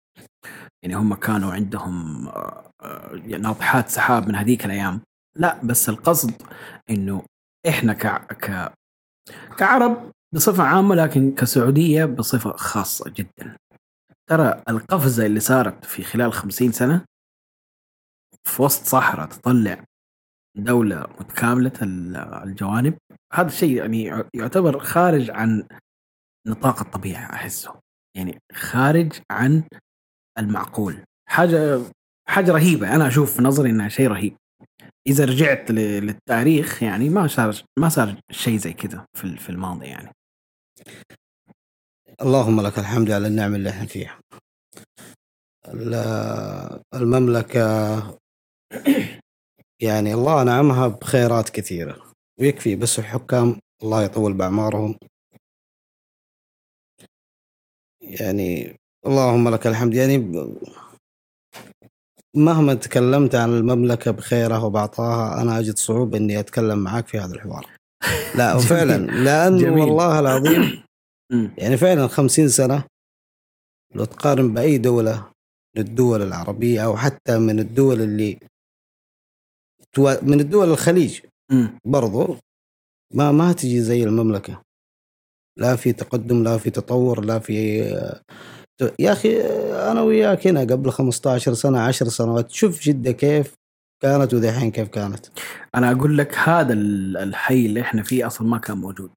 يعني هم كانوا عندهم آه، آه، ناطحات سحاب من هذيك الأيام. لا بس القصد إنه إحنا ك ك كعرب بصفة عامة لكن كسعودية بصفة خاصة جدا. ترى القفزة اللي صارت في خلال خمسين سنة في وسط صحراء تطلع دولة متكاملة ال- الجوانب. هذا الشيء يعني يعتبر خارج عن نطاق الطبيعة أحسه. يعني خارج عن المعقول. حاجة حاجة رهيبة. أنا أشوف في نظري إنها شيء رهيب. إذا رجعت للتاريخ يعني ما صار ما صار شيء زي كذا في الماضي يعني. اللهم لك الحمد على النعم اللي إحنا فيها. ال- المملكة *clears throat* يعني الله نعمها بخيرات كثيرة. ويكفي بس الحكام الله يطول بأعمارهم. يعني اللهم لك الحمد. يعني مهما تكلمت عن المملكة بخيرها وبعطاها أنا أجد صعوبة إني أتكلم معك في هذا الحوار. لا *laughs* لأنه جميل. والله العظيم. *clears throat* يعني فعلا خمسين سنة لو تقارن بأي دولة من الدول العربية أو حتى من الدول اللي من الدول الخليج. برضو ما ما تجي زي المملكة لا في تقدم لا في تطور لا في يا أخي أنا وياك هنا قبل 15 سنة 10 سنوات شوف جدة كيف كانت ودحين كيف كانت؟ أنا أقول لك هذا ال- الحي اللي إحنا فيه أصلا ما كان موجود.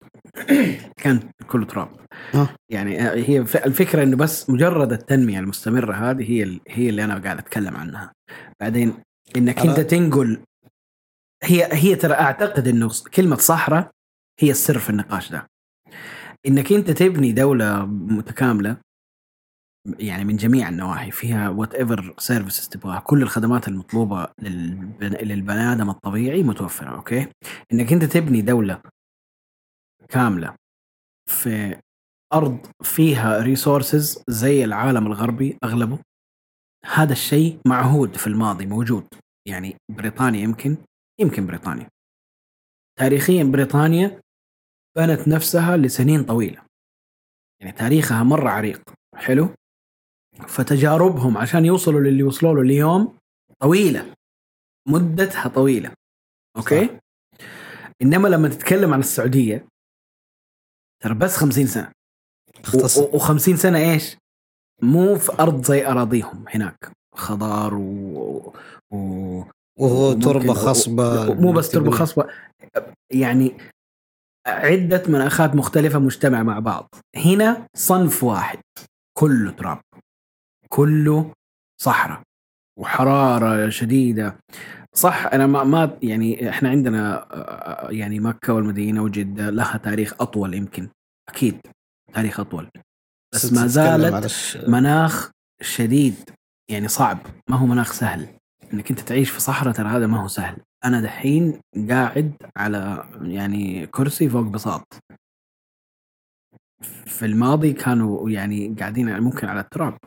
*clears throat* كان كله تراب. آه. يعني هي ف- الفكرة إنه بس مجرد التنمية المستمرة هذه هي هي اللي أنا قاعد أتكلم عنها. بعدين إنك أنت تنقل هي هي ترى أعتقد إنه كلمة صحراء هي السر في النقاش ده. إنك أنت تبني دولة متكاملة يعني من جميع النواحي فيها whatever services تبغاها. كل الخدمات المطلوبة للبن... للبني آدم الطبيعي متوفرة أوكي؟ إنك أنت تبني دولة كاملة في أرض فيها resources زي العالم الغربي أغلبه هذا الشيء معهود في الماضي موجود. يعني بريطانيا يمكن يمكن بريطانيا. تاريخيا بريطانيا بنت نفسها لسنين طويلة. يعني تاريخها مرة عريق. حلو؟ فتجاربهم عشان يوصلوا للي وصلوا له اليوم طويلة. مدتها طويلة. أوكي؟ صح. إنما لما تتكلم عن السعودية ترى بس 50 سنة. اختصر و50 سنة إيش؟ مو في أرض زي أراضيهم هناك. خضار و, و... تربة خصبة مو بس تربة خصبة. يعني عدة مناخات مختلفة مجتمعة مع بعض. هنا صنف واحد كله تراب. كله صحراء وحرارة شديدة. صح أنا ما ما يعني إحنا عندنا آه، يعني مكة والمدينة وجدة لها تاريخ أطول يمكن. أكيد تاريخ أطول. بس ما زالت مناخ شديد يعني صعب. ما هو مناخ سهل. إنك أنت تعيش في صحراء ترى هذا ما هو سهل. أنا دحين قاعد على يعني كرسي فوق بساط. في الماضي كانوا يعني قاعدين ممكن على التراب.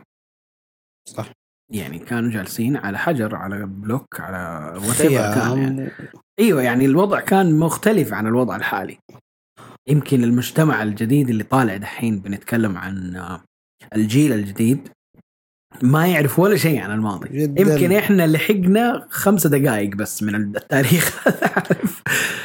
صح. يعني كانوا جالسين على حجر على بلوك على whatever كان يعني. أيوه يعني الوضع كان مختلف عن الوضع الحالي. يمكن المجتمع الجديد اللي طالع دحين بنتكلم عن آه، الجيل الجديد ما يعرف ولا شيء عن الماضي. جداً. يمكن إحنا لحقنا خمسة دقائق بس من التاريخ. *laughs* عارف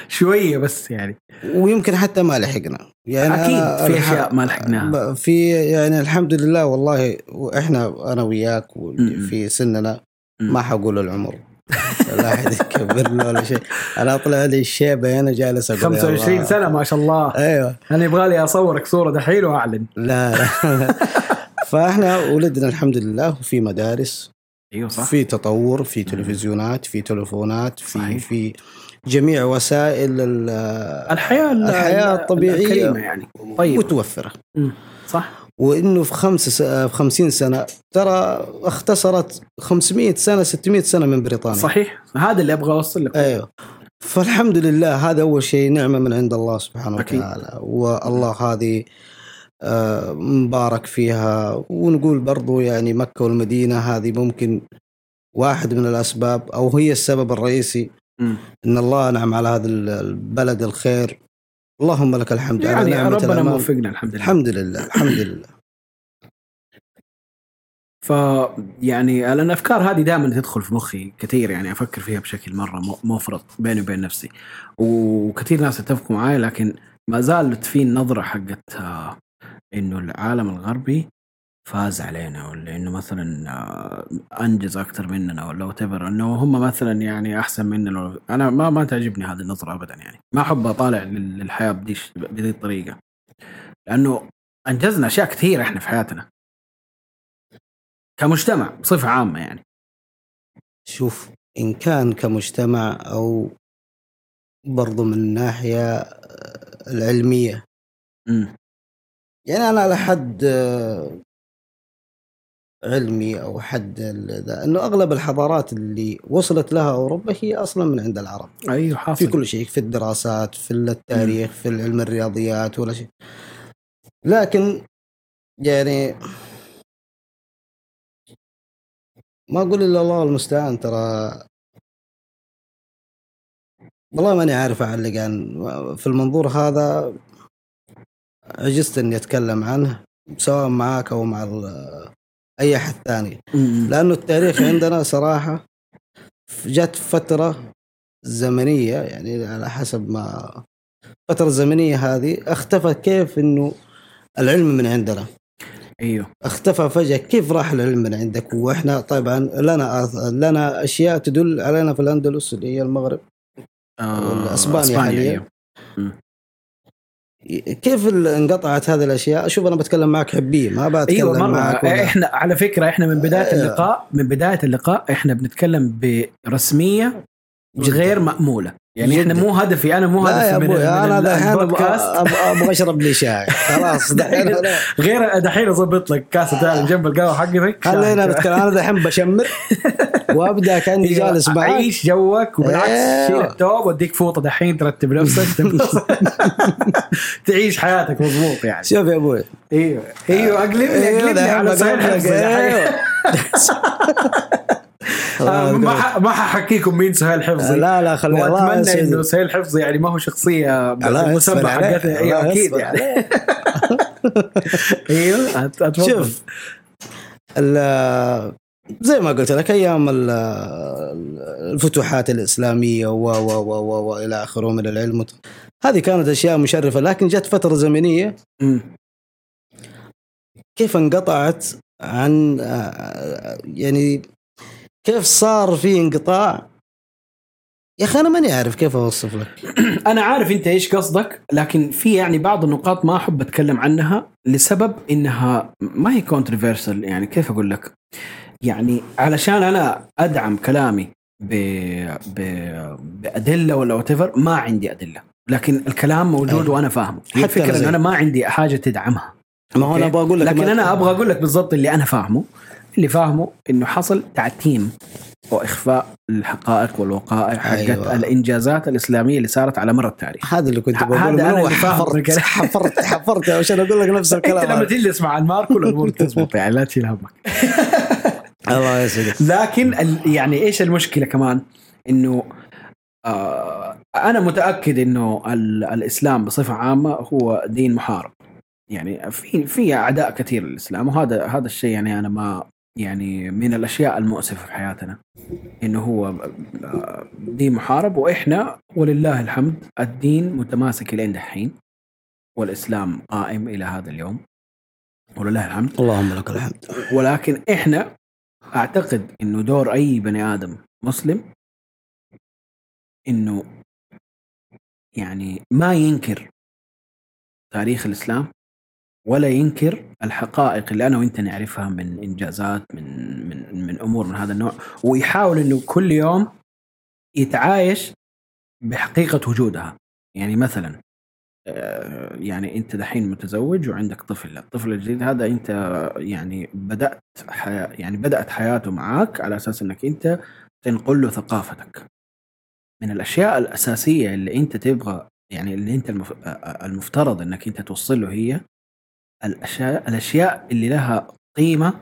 شوية بس يعني. ويمكن حتى ما لحقنا. يعني أكيد أنا في أشياء ما لحقناها. في يعني الحمد لله والله وإحنا أنا وياك. في سننا. ما حقول العمر. لا أحد يكبرنا ولا شيء. أنا أطلع لي الشيبة أنا جالس أقول يا 25 الله. سنة ما شاء الله. أيوه. أنا يبغى لي أصورك صورة دحين وأعلن. لا لا. *laughs* فاحنا ولدنا الحمد لله وفي مدارس أيوه صح. في تطور في تلفزيونات في تلفونات في صحيح. في جميع وسائل ال- الحياة ال- الحياة ال- الطبيعية الكريمة يعني. طيب. متوفرة. صح. وإنه في خمس س... في 50 سنة ترى اختصرت 500 سنة 600 سنة من بريطانيا. صحيح. هذا اللي أبغى أوصل لك أيوه. فالحمد لله هذا أول شيء نعمة من عند الله سبحانه أكيد. وتعالى. والله هذه مبارك فيها. ونقول برضو يعني مكة والمدينة هذه ممكن واحد من الأسباب أو هي السبب الرئيسي مم. إن الله أنعم على هذا البلد الخير. اللهم لك الحمد على يعني نعمة ربنا الأمان. موفقنا الحمد لله. الحمد لله الحمد لله. ف يعني الافكار هذه دائما تدخل في مخي كثير يعني أفكر فيها بشكل مرة م- مفرط بيني وبين نفسي. وكثير ناس يتفقوا معي لكن ما زالت في النظرة حقت آه، إنه العالم الغربي فاز علينا ولا إنه مثلا آه، أنجز أكثر مننا ولا وات إنه هم مثلا يعني أحسن مننا أنا ما ما تعجبني هذه النظرة ابدا يعني. ما احب اطالع لل- للحياة بدي بهذه الطريقة. لأنه أنجزنا أشياء كثيرة إحنا في حياتنا. كمجتمع بصفة عامة يعني. شوف إن كان كمجتمع أو برضو من الناحية العلمية امم يعني أنا على حد علمي أو حد ذا أنه أغلب الحضارات اللي وصلت لها أوروبا هي أصلا من عند العرب. أيوه في حاصل كل شيء في الدراسات في التاريخ في علم الرياضيات ولا شيء. لكن يعني ما أقول إلا الله المستعان ترى والله ماني عارف أعلق عن في المنظور هذا عجزت إني أتكلم عنه سواء معاك أو مع أي أحد ثاني. لأنه التاريخ عندنا صراحة جت فترة زمنية يعني على حسب ما الفترة الزمنيه هذه اختفى كيف إنه العلم من عندنا. أيوه. اختفى فجأة كيف راح العلم من عندك؟ وإحنا طبعا لنا لنا أشياء تدل علينا في الأندلس اللي هي المغرب. آه أسبانيا حاليا. أيوه. كيف انقطعت هذه الأشياء شوف أنا بتكلم معك حبية ما بتكلم أيوه مرة معك ولا- إحنا على فكرة إحنا من بداية أيوة. اللقاء من بداية اللقاء إحنا بنتكلم برسمية. غير مأمولة. يعني إحنا جداً. مو هدفي أنا مو هدفي من, من أنا دحين أبغى اشرب لي شاي. خلاص *laughs* دحين غير دحين اظبط لك كاسة ثانية *laughs* جنب القهوة حقتك خلينا نتكلم. أنا دحين بشمر *laughs* وأبدأ كأني أيوة، جالس معك عيش جوك وبالعكس أيوة. شيل التوب وأديك فوطة دحين ترتب نفسك. تعيش حياتك مضبوط يعني. شوف يا أبوي. أيوه. أيوه اقلبني اقلبني دحين على بقلب آه، ما ما ححكيكم مين سهيل حفظي لا لا خلي وأتمنى يسعدك. إنه سهيل حفظي يعني ما هو شخصية. حقتها أيوه الله أكيد يعني. *laughs* أيوه شوف ال- زي ما قلت لك أيام ال- الفتوحات الإسلامية و و و و وإلى آخره من العلم هذه كانت أشياء مشرفة لكن جت فترة زمنية. كيف انقطعت عن آه، يعني كيف صار في انقطاع؟ يا أخي أنا ماني عارف كيف أوصف لك. *clears throat* أنا عارف أنت إيش قصدك لكن في يعني بعض النقاط ما أحب أتكلم عنها لسبب إنها ما هي controversial يعني كيف أقول لك؟ يعني علشان أنا أدعم كلامي ب... ب... بأدلة ولا what ما عندي أدلة. لكن الكلام موجود أيوة. وأنا فاهمه. حتى هي الفكرة أنا ما عندي حاجة تدعمها. ما هو أنا أوكي؟ بقول لك لكن أنا أبغى أقول لك بالضبط اللي أنا فاهمه. اللي فاهمه إنه حصل تعتيم وإخفاء الحقائق والوقائع حقت أيوة. الإنجازات الإسلامية اللي صارت على مر التاريخ هذا اللي كنت بقوله هذا أول اللي حفرت. حفرت حفرت عشان أقول لك نفس *laughs* أنت الكلام لما هذا. تجلس مع المار كل الأمور تزبط يعني لا تشيل همك *laughs* الله يسعدك لكن ال- يعني إيش المشكلة كمان إنه آه أنا متأكد إنه ال- الإسلام بصفة عامة هو دين محارب يعني في في أعداء كثير للإسلام وهذا هذا الشيء يعني أنا ما يعني من الأشياء المؤسفة في حياتنا إنه هو آه، دين محارب وإحنا ولله الحمد الدين متماسك الين دحين والإسلام قائم إلى هذا اليوم ولله الحمد. اللهم لك الحمد. ولكن إحنا أعتقد إنه دور أي بني آدم مسلم إنه يعني ما ينكر تاريخ الإسلام ولا ينكر الحقائق اللي أنا وأنت نعرفها من إنجازات من من من أمور من هذا النوع. ويحاول إنه كل يوم يتعايش بحقيقة وجودها. يعني مثلا آه، يعني أنت دحين متزوج وعندك طفل. الطفل الجديد هذا أنت يعني بدأت حياة يعني بدأت حياته معك على أساس إنك أنت تنقل له ثقافتك. من الأشياء الأساسية اللي أنت تبغى يعني اللي أنت المف... آه، المفترض إنك أنت توصل له هي الأشياء الأشياء اللي لها قيمة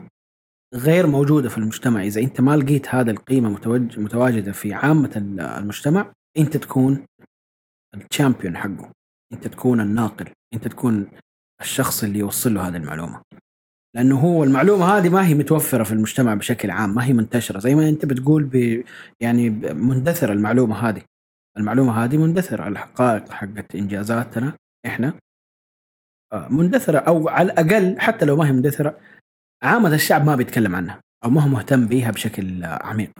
غير موجودة في المجتمع. إذا أنت ما لقيت هذا القيمة. متواجدة في عامة المجتمع أنت تكون الشامبيون حقه. أنت تكون الناقل. أنت تكون الشخص اللي يوصل له هذه المعلومة. لأنه هو المعلومة هذه ما هي متوفرة في المجتمع بشكل عام ما هي منتشرة. زي ما أنت بتقول ب يعني مندثرة المعلومة هذه. المعلومة هذه مندثرة. الحقائق حقت إنجازاتنا إحنا مندثرة أو على الأقل حتى لو ما هي مندثرة عامة الشعب ما بيتكلم عنها أو ما هو مهتم بيها بشكل آه، عميق.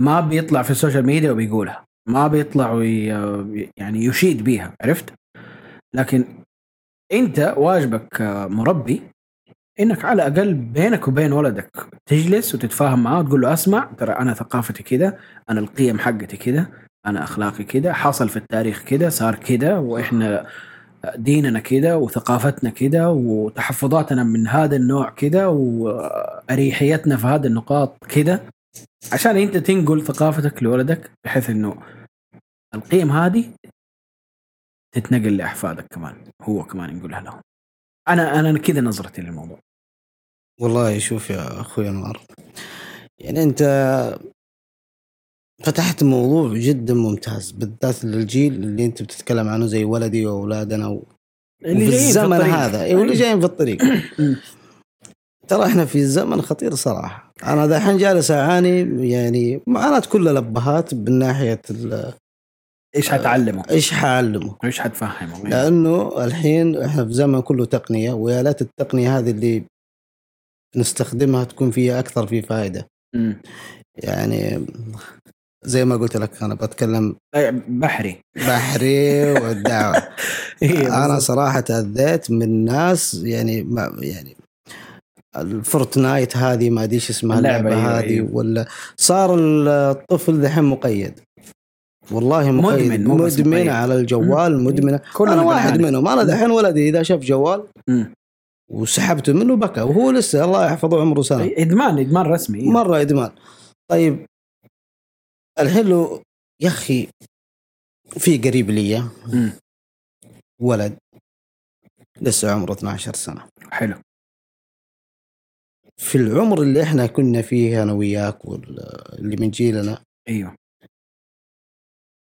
ما بيطلع في ال social media وبيقولها ما بيطلع وي يعني يشيد بيها عرفت؟ لكن أنت واجبك كمربي إنك على الأقل بينك وبين ولدك تجلس وتتفاهم معاه وتقول له أسمع ترى أنا ثقافتي كذا أنا القيم حقتي كذا أنا أخلاقي كذا حصل في التاريخ كذا صار كذا وإحنا ديننا كذا وثقافتنا كذا وتحفظاتنا من هذا النوع كذا وأريحيتنا في هذه النقاط كذا عشان أنت تنقل ثقافتك لولدك بحيث إنه القيم هذه تتنقل لأحفادك كمان هو كمان ينقلها لهم. أنا أنا كذا نظرتي للموضوع. والله شوف يا أخوي أنوار يعني أنت فتحت موضوع جدا ممتاز بالذات للجيل اللي أنت بتتكلم عنه زي ولدي وأولادنا و... اللي في الزمن الطريق. هذا اي واللي جايين في الطريق *coughs* ترى إحنا في زمن خطير صراحة أنا دحين جالس أعاني يعني معاناه كل الأبهات من ناحية ال- إيش حتعلمه؟ إيش حأعلمه إيش حتفهمه؟ لأنه الحين إحنا في زمن كله تقنية ويا ليت التقنية هذه اللي نستخدمها تكون فيها أكثر في فائده. يعني زي ما قلت لك أنا بتكلم بحري بحري *laughs* والدعوة إيه، أنا. صراحة تاذيت من ناس يعني ما يعني الفورتنايت هذه ما أدري إيش اسمها اللعبة، اللعبة أيوة، هذه أيوة. ولا صار الطفل دحين مقيد والله مقيد مدمن، مدمن مقيد. على الجوال. مدمن كلنا أنا واحد. منهم أنا دحين ولدي إذا شاف جوال مم. وسحبته منه بكى وهو لسه الله يحفظه عمره سنة إيه، إدمان إدمان رسمي إيه. مرة إدمان طيب الحين لو يا أخي في قريب لي. ولد لسه عمره 12 سنة. حلو. في العمر اللي إحنا كنا فيه أنا وياك واللي من جيلنا. أيوه.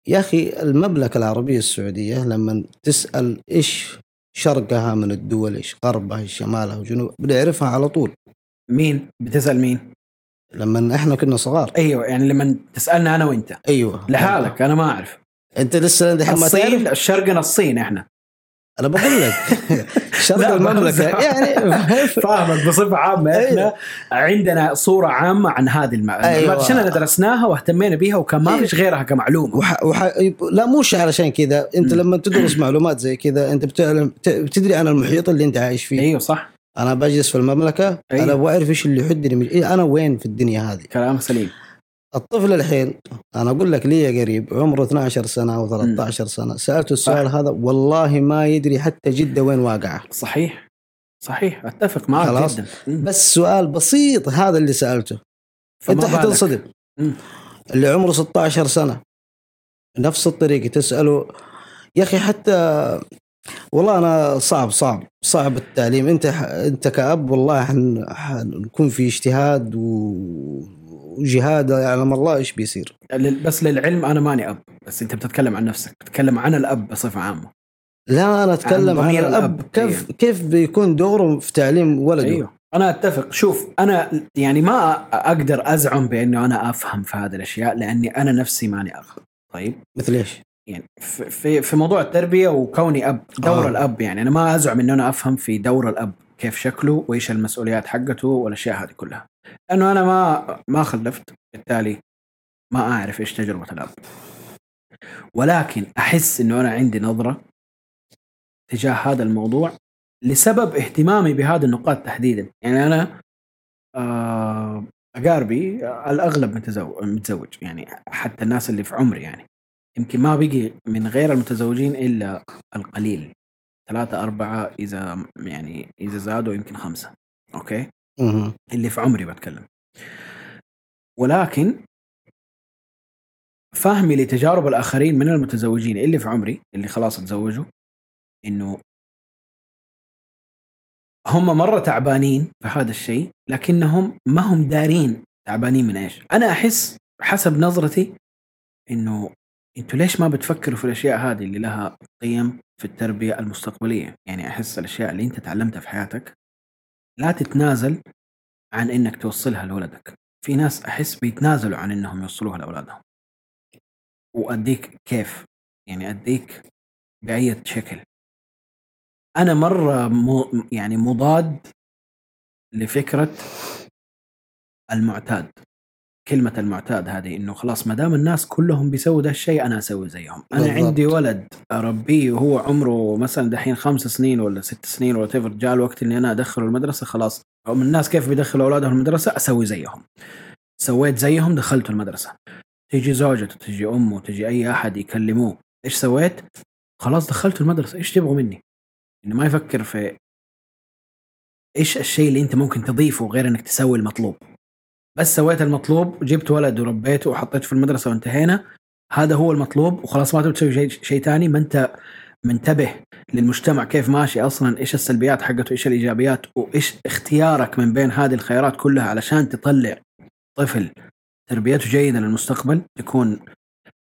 يا أخي المملكة العربية السعودية لما تسأل إيش شرقها من الدول إيش غربها إيش شمالها وجنوب بنعرفها على طول. مين؟ بتسأل مين؟ لما إحنا كنا صغار. أيوه يعني لما تسألنا أنا وأنت. أيوه. لحالك أنا ما أعرف. أنت لسه دحين ما الصين تعرف الشرقنا الصين إحنا. أنا بقول لك. *laughs* شرق المملكة. يعني *laughs* فاهمك بصفة عامة. إحنا عندنا صورة عامة عن هذه الم... أيوة. عشان درسناها واهتمينا بها وكان ما أيوة. فيش غيرها كمعلومة. وح... وح... لا مش علشان كذا. أنت. لما تدرس معلومات زي كذا أنت بتعلم بتدري عن المحيط اللي أنت عايش فيه. أيوه صح. أنا بجلس في المملكة أيوة. أنا بعرف إيش اللي يحدني من... إيه أنا وين في الدنيا هذه كلام سليم الطفل الحين أنا أقول لك لي قريب عمره 12 سنة أو 13 سنة سألته السؤال هذا والله ما يدري حتى جدة وين واقعة صحيح صحيح أتفق معك خلاص. جدا. بس سؤال بسيط هذا اللي سألته أنت. حتنصدم. اللي عمره 16 سنة نفس الطريقة تسأله يا أخي حتى والله أنا صعب صعب صعب التعليم. أنت أنت كأب والله حن... حنكون في اجتهاد. وجهاد يعلم الله إيش بيصير. بس للعلم أنا ماني أب بس أنت بتتكلم عن نفسك بتتكلم عن الأب بصفة عامة. لا أنا أتكلم عن عن, الأب. الأب. كيف كيف بيكون دوره في تعليم ولده؟ أيوه. أنا أتفق. شوف أنا يعني ما أقدر أزعم بأنه أنا أفهم في هذه الأشياء لأني أنا نفسي ماني اب طيب؟ مثل إيش؟ يعني في- في موضوع التربية وكوني أب دور آه. الأب يعني. أنا ما أزعم انه أنا أفهم في دور الأب كيف شكله وإيش المسؤوليات حقته والأشياء هذه كلها. لأنه أنا ما ما خلفت بالتالي ما أعرف إيش تجربة الأب. ولكن أحس إنه أنا عندي نظرة تجاه هذا الموضوع لسبب اهتمامي بهذه النقاط تحديدا. يعني أنا آه، أقاربي الأغلب متزوج متزوج يعني حتى الناس اللي في عمري يعني. يمكن ما بقي من غير المتزوجين إلا القليل. ثلاثة أربعة إذا يعني إذا زادوا يمكن خمسة. أوكي؟ مه. اللي في عمري بتكلم. ولكن فهمي لتجارب الآخرين من المتزوجين اللي في عمري اللي خلاص تزوجوا إنه هم مرة تعبانين في هذا الشيء لكنهم ما هم دارين تعبانين من إيش. أنا أحس حسب نظرتي إنه أنتوا ليش ما بتفكروا في الأشياء هذه اللي لها قيم في التربية المستقبلية؟ يعني أحس الأشياء اللي انت تعلمتها في حياتك لا تتنازل عن إنك توصلها لولدك. في ناس أحس بيتنازلوا عن إنهم يوصلوها لأولادهم. وأديك كيف. يعني أديك بأي شكل. أنا مرة مو يعني مضاد لفكرة المعتاد. كلمة المعتاد هذه إنه خلاص ما دام الناس كلهم بيسووا ده الشيء أنا أسوي زيهم، أنا بالضبط. عندي ولد اربيه وهو عمره مثلا دحين خمس سنين ولا ست سنين ولا تفر جاء الوقت إني أنا أدخله المدرسة خلاص هم الناس كيف بيدخلوا اولادهم المدرسة أسوي زيهم. سويت زيهم دخلته المدرسة. تيجي زوجته تيجي أمه تيجي أي أحد يكلموه إيش سويت؟ خلاص دخلته المدرسة إيش تبغوا مني؟ إنه ما يفكر في إيش الشيء اللي أنت ممكن تضيفه غير إنك تسوي المطلوب بس سويت المطلوب جبت ولد وربيته وحطيته في المدرسة وانتهينا. هذا هو المطلوب وخلاص ما تبي تسوي شيء شيء ثاني ما انت منتبه للمجتمع كيف ماشي أصلا إيش السلبيات حقته إيش الإيجابيات وإيش اختيارك من بين هذه الخيارات كلها علشان تطلع طفل تربيته جيدة للمستقبل تكون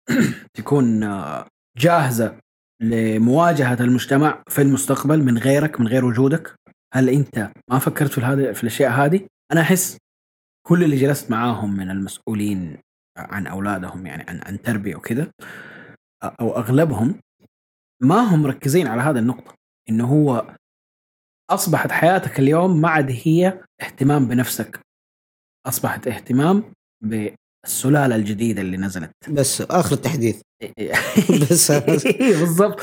*clears throat* تكون آه، جاهزة لمواجهة المجتمع في المستقبل من غيرك من غير وجودك. هل أنت ما فكرت في هذه في الأشياء هذه؟ أنا أحس كل اللي جلست معاهم من المسؤولين عن أولادهم يعني عن عن تربية وكذا أو أغلبهم ما هم مركزين على هذه النقطة إنه هو أصبحت حياتك اليوم ما عاد هي اهتمام بنفسك أصبحت اهتمام بالسلالة الجديدة اللي نزلت. بس آخر التحديث. *laughs* بس إيه، بالضبط.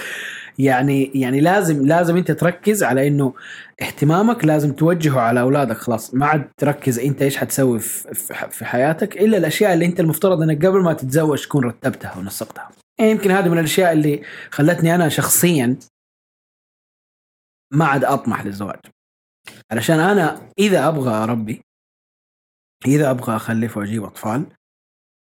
يعني يعني لازم لازم انت تركز على انه اهتمامك لازم توجهه على اولادك خلاص. ما عاد تركز انت إيش حتسوي في, حياتك إلا الأشياء اللي انت المفترض إنك قبل ما تتزوج تكون رتبتها ونسقتها. يمكن هذه من الأشياء اللي خلتني أنا شخصيا ما عاد أطمح للزواج. علشان أنا إذا أبغى اربي إذا أبغى أخلف وأجيب أطفال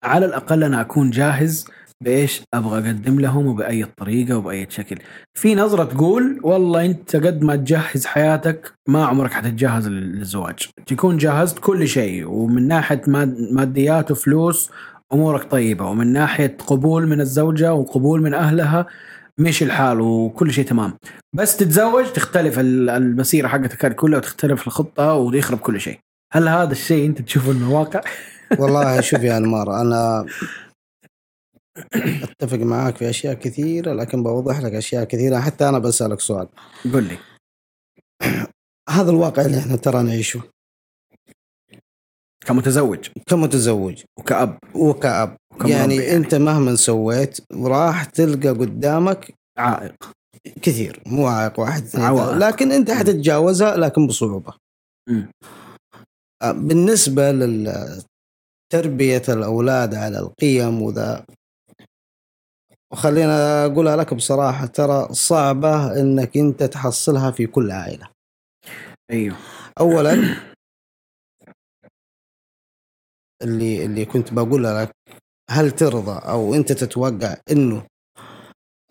على الأقل أنا أكون جاهز بإيش؟ أبغى أقدم لهم وبأي طريقة وبأي شكل. في نظرة تقول والله أنت قد ما تجهز حياتك ما عمرك حتتجهز لل- للزواج. تكون جهزت كل شيء ومن ناحية ماد- ماديات وفلوس أمورك طيبة. ومن ناحية قبول من الزوجة وقبول من أهلها مشي الحال وكل شيء تمام. بس تتزوج تختلف ال- المسيرة حقتك كلها وتختلف الخطة ويخرب كل شيء. هل هذا الشيء أنت تشوفه انه واقع؟ والله شوف يا أنمار أنا أتفق معاك في أشياء كثيرة لكن بوضح لك أشياء كثيرة. حتى أنا بسألك سؤال. قل لي. *clears throat* هذا الواقع اللي إحنا ترى نعيشه. كمتزوج. كمتزوج. وكأب. وكأب. يعني, يعني. أنت مهما سويت راح تلقى قدامك عائق. كثير. مو عائق واحد عوائق. لكن أنت حتتجاوزها لكن بصعوبة. مم. آه، بالنسبة لتربيه الأولاد على القيم وذا وخلينا أقولها لك بصراحة ترى صعبة إنك أنت تحصلها في كل عائلة. أيوه. اولا *clears throat* اللي اللي كنت بقول لك هل ترضى أو أنت تتوقع إنه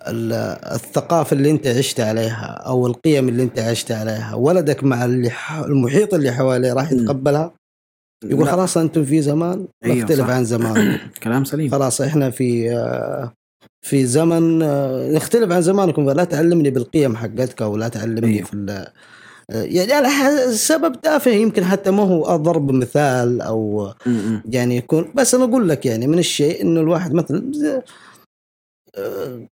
ال- الثقافة اللي أنت عشت عليها أو القيم اللي أنت عشت عليها ولدك مع اللي المحيط اللي حواليه راح. يتقبلها؟ يقول لا، خلاص أنتم في زمان أيوة، نختلف صح. عن زمان. *clears throat* كلام سليم. خلاص إحنا في آه، في زمن آه، نختلف عن زمانكم فلا تعلمني بالقيم حقتك أو لا تعلمني أيوه. في ال- يعني على سبب تافه يمكن حتى ما هو أضرب مثال أو م-م. يعني يكون بس أنا أقول لك يعني من الشيء إنه الواحد مثلا آه،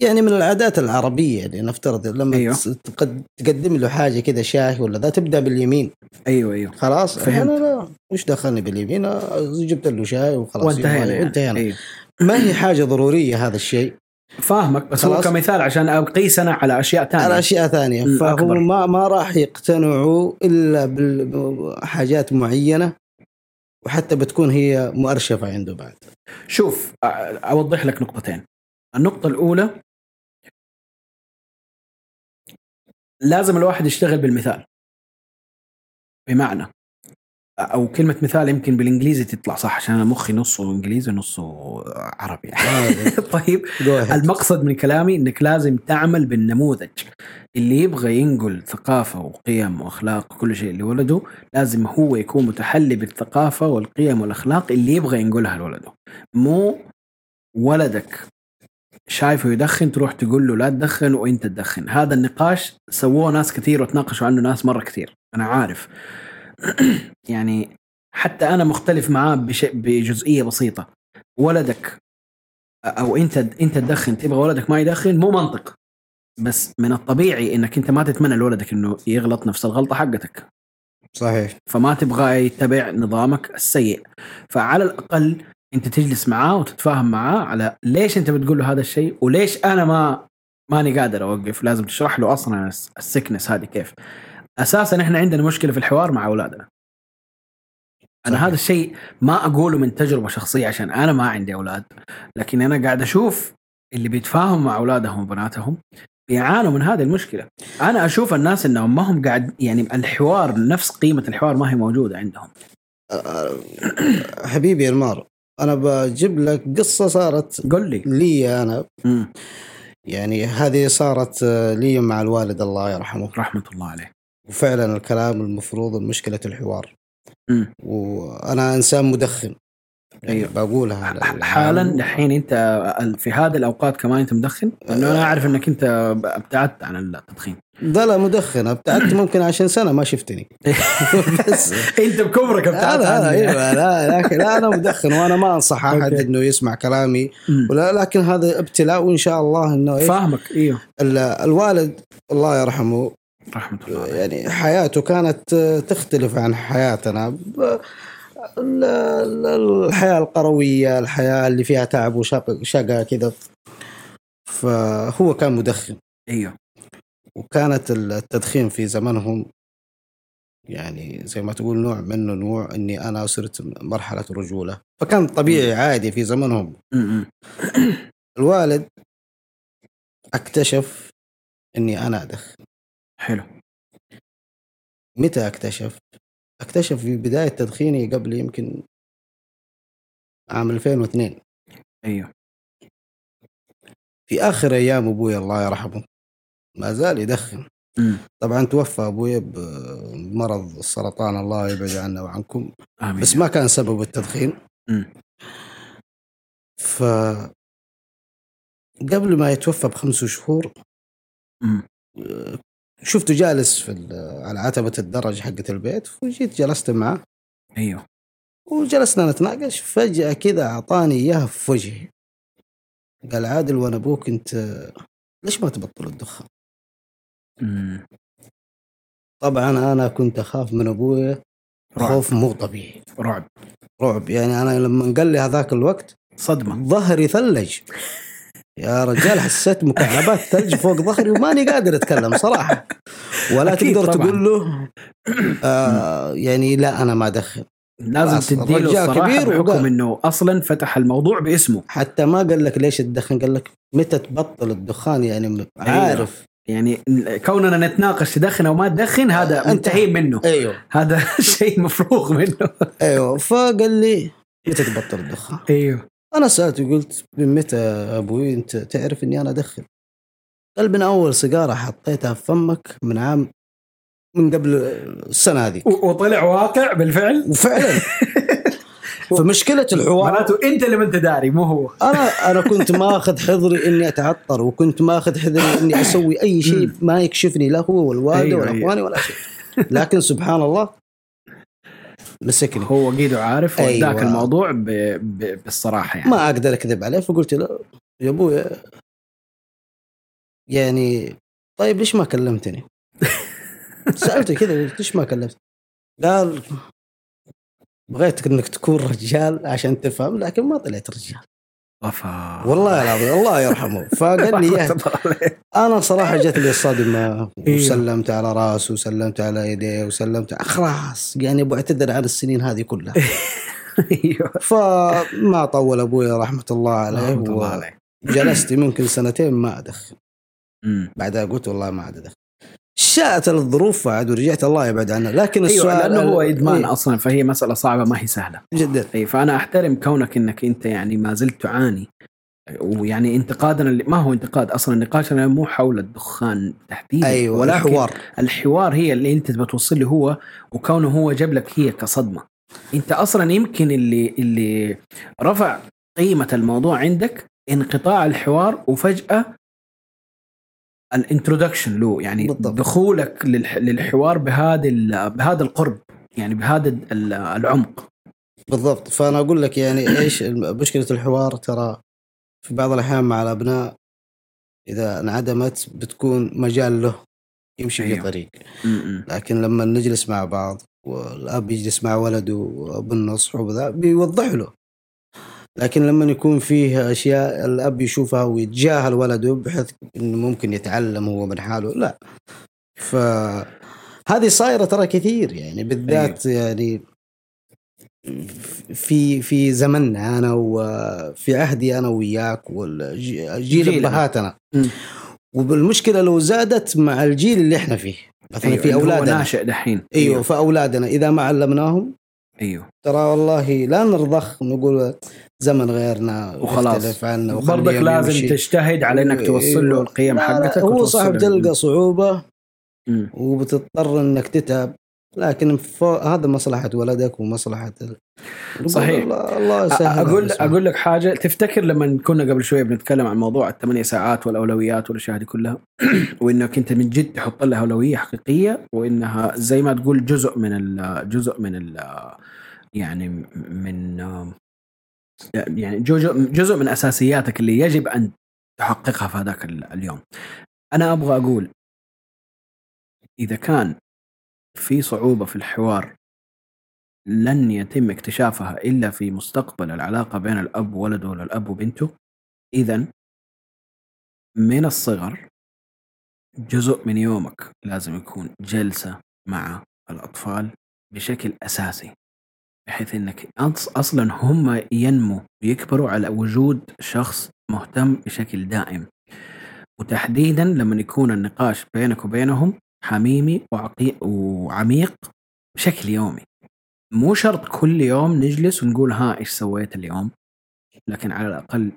يعني من العادات العربية يعني نفترض لما أيوه. تقدم له حاجة كده شاي ولا ذا تبدأ باليمين أيوه أيوه خلاص فهمت. أنا لا وش دخلني باليمين آه، جبت له شاي وخلاص وانتهينا يعني. وانتهينا أيوه. ما هي حاجة ضرورية هذا الشيء. فاهمك بس هو. كمثال عشان اقيس أنا على أشياء ثانية. على اشياء ثانية فهو أكبر. ما ما راح يقتنعوا إلا بحاجات معينة وحتى بتكون هي مؤرشفة عنده بعد. شوف أوضح لك نقطتين. النقطة الأولى لازم الواحد يشتغل بالمثال. بمعنى أو كلمة مثال يمكن بالإنجليزي تطلع صح عشان أنا مخي نصه إنجليزي ونصه عربي. يعني. *laughs* طيب. المقصد من كلامي إنك لازم تعمل بالنموذج. اللي يبغى ينقل ثقافة وقيم وأخلاق وكل شيء لولده لازم هو يكون متحلي بالثقافة والقيم والأخلاق اللي يبغى ينقلها لولده. مو ولدك شايفه يدخن تروح تقول له لا تدخن وإنت تدخن. هذا النقاش سووه ناس كثير وتناقشوا عنه ناس مرة كثير. أنا عارف. *clears throat* يعني حتى أنا مختلف معاه بشيء بجزئية بسيطة. ولدك أو أنت أنت تدخن تبغى ولدك ما يدخن مو منطق. بس من الطبيعي إنك أنت ما تتمنى لولدك إنه يغلط نفس الغلطة حقتك. صحيح. فما تبغى يتبع نظامك السيء. فعلى الأقل أنت تجلس معاه وتتفاهم معاه على ليش أنت بتقول له هذا الشيء وليش أنا ما ماني قادر أوقف. لازم تشرح له أصلا الس- السكنس هذه كيف. أساسا إحنا عندنا مشكلة في الحوار مع أولادنا. أنا صحيح. هذا الشيء ما أقوله من تجربة شخصية عشان أنا ما عندي أولاد لكن أنا قاعد أشوف اللي بيتفاهموا مع أولادهم وبناتهم بيعانوا من هذه المشكلة. أنا أشوف الناس إنهم ما هم قاعد يعني الحوار نفس قيمة الحوار ما هي موجودة عندهم. حبيبي انمار أنا بجيب لك قصة صارت قل لي. لي أنا. مم. يعني هذه صارت لي مع الوالد الله يرحمه. رحمة الله عليه. وفعلا الكلام المفروض مشكلة الحوار مم. وأنا إنسان مدخن يعني أيوه. بقولها. حالا دحين أنت في هذه الأوقات كمان أنت مدخن؟ لأنه أنا أعرف إنك أنت ابتعدت عن التدخين. ده لا مدخن ابتعدت ممكن عشان سنة ما شفتني *laughs* بس أنت بكبرك ابتعدت لا لا. أيوه لا لكن لا أنا مدخن وأنا ما أنصح أحد. إنه يسمع كلامي. ولا لكن هذا ابتلاء وإن شاء الله إنه فاهمك أيوه ال- الوالد الله يرحمه رحمة الله. يعني حياته كانت تختلف عن حياتنا. الحياة القروية الحياة اللي فيها تعب شقة كذا. فهو كان مدخن. أيوه. وكانت التدخين في زمنهم يعني زي ما تقول نوع منه نوع إني أنا صرت مرحلة رجولة. فكان طبيعي عادي في زمنهم. الوالد اكتشف إني أنا ادخن حلو متى اكتشف؟ اكتشف في بداية تدخيني قبل يمكن عام 2002 أيوه في آخر أيام أبوي الله يرحمه ما زال يدخن م. طبعا توفى أبوي بمرض السرطان الله يبعد عنا وعنكم آمين بس ما كان سبب التدخين. ف قبل ما يتوفى بخمس شهور م. شفته جالس في على عتبة الدرج حقة البيت وجيت جلست معه. أيوه. وجلسنا نتناقش فجأة كذا أعطاني إياها في وجهي. قال عادل وأنا أبوك أنت ليش ما تبطل الدخان؟ طبعا أنا كنت أخاف من رعب. خوف مو طبيعي. رعب. رعب. يعني أنا لما قال لي هذاك الوقت صدمة. ظهري ثلج. يا رجال حسيت مكعبات ثلج فوق ظهري وماني قادر أتكلم صراحة. ولا تقدر طبعاً. تقول له *clears throat* آه يعني لا أنا ما أدخن لازم تديله الصراحه كبير بحكم إنه أصلا فتح الموضوع باسمه. حتى ما قال لك ليش تدخن قال لك متى تبطل الدخان يعني عارف. يعني كوننا نتناقش تدخن أو ما تدخن هذا منتهين منه. أيوه. هذا *laughs* شيء مفروغ منه. أيوه فقال لي متى تبطل الدخان؟ أيوه. أنا سالته قلت من متى يا أبوي؟ أنت تعرف إني أنا أدخن؟ قال من أول سيجارة حطيتها في فمك من عام من قبل السنة هذه وطلع واقع بالفعل؟ وفعلا. *laughs* فمشكلة الحوار معناته أنت اللي ما أنت داري مو هو. أنا أنا كنت ماخذ حذري إني أتعطر وكنت ماخذ حذري إني أسوي أي شيء ما يكشفني لا هو والوالده أيوة، ولا أيوة. إخواني ولا شيء. *laughs* لكن سبحان الله مسكني هو قيده عارف وداك أيوة. الموضوع ب... ب... بالصراحة يعني ما أقدر أكذب عليه فقلت له يا أبوي يعني طيب ليش ما كلمتني؟ *laughs* سألته كذا ليش ما كلمت؟ قال بغيتك إنك تكون رجال عشان تفهم لكن ما طلعت رجال وفا والله العظيم الله يرحمه. *laughs* فقال لي. أنا صراحة جت لي الصدمة إيوه. وسلمت على راسه وسلمت على يديه وسلمت خلاص يعني أبو اعتذر عن السنين هذه كلها. *laughs* أيوه. فما طول أبوي رحمة الله عليه رحمة الله عليه. وجلست يمكن سنتين ما أدخن. بعدها قلت والله ما عاد أدخن. شاءت الظروف بعد ورجعت الله يبعد عنا لكن أيوه السؤال لأنه هو إيه، إدمان أصلا فهي مسألة صعبة ما هي سهلة. جدا. أي فأنا أحترم كونك إنك أنت يعني ما زلت تعاني. ويعني انتقادنا اللي ما هو انتقاد أصلا نقاشنا مو حول الدخان تحديدا. أيوه ولكن الحوار. الحوار هي اللي أنت بتوصل له هو وكونه هو جاب لك هي كصدمة. أنت أصلا يمكن اللي اللي رفع قيمة الموضوع عندك انقطاع الحوار وفجأة الانترودكشن له يعني بالضبط. دخولك للح- للحوار بهذا بهذا القرب يعني بهذا ال- العمق بالضبط فأنا أقول لك يعني *coughs* إيش مشكلة الحوار ترى في بعض الأحيان مع الأبناء إذا انعدمت بتكون مجال له يمشي في أيوه. طريق م- م. لكن لما نجلس مع بعض والأب يجلس مع ولده بالنصح وذا بيوضح له لكن لما يكون فيه أشياء الأب يشوفها ويتجاهل ولده بحيث إنه ممكن يتعلم هو من حاله لا. ف هذه صايرة ترى كثير يعني بالذات يعني في في زمننا أنا وفي عهدي أنا وياك والجيل. أبهاتنا. مم. والمشكلة لو زادت مع الجيل اللي إحنا فيه. مثلا أيوة في اللي هو أولادنا. ناشئ دحين. أيوه في اولادنا إذا ما علمناهم أيوه. ترى والله لا نرضخ نقول زمن غيرنا وخلاص. عنا برضك لازم يمشي. تجتهد على انك توصل له القيم حقتك هو صعب تلقى صعوبة مم. وبتضطر إنك تتعب لكن هذا مصلحة ولدك ومصلحة ال... صحيح. الله, الله يسهل أقول بس. أقول لك حاجة تفتكر لما كنا قبل شوية بنتكلم عن موضوع الثمانية ساعات والأولويات والأشياء هذه كلها *clears throat* وإنك أنت من جد تحط لها أولوية حقيقية وإنها زي ما تقول جزء من ال جزء من ال يعني من يعني جزء من أساسياتك اللي يجب أن تحققها في هذاك ال- اليوم. أنا أبغى أقول إذا كان في صعوبة في الحوار لن يتم اكتشافها إلا في مستقبل العلاقة بين الأب وولده ولا الاب وبنته اذا من الصغر جزء من يومك لازم يكون جلسة مع الأطفال بشكل أساسي بحيث إنك أصلا هم ينموا ويكبروا على وجود شخص مهتم بشكل دائم. وتحديدا لما يكون النقاش بينك وبينهم حميمي وعميق بشكل يومي. مو شرط كل يوم نجلس ونقول ها إيش سويت اليوم؟ لكن على الأقل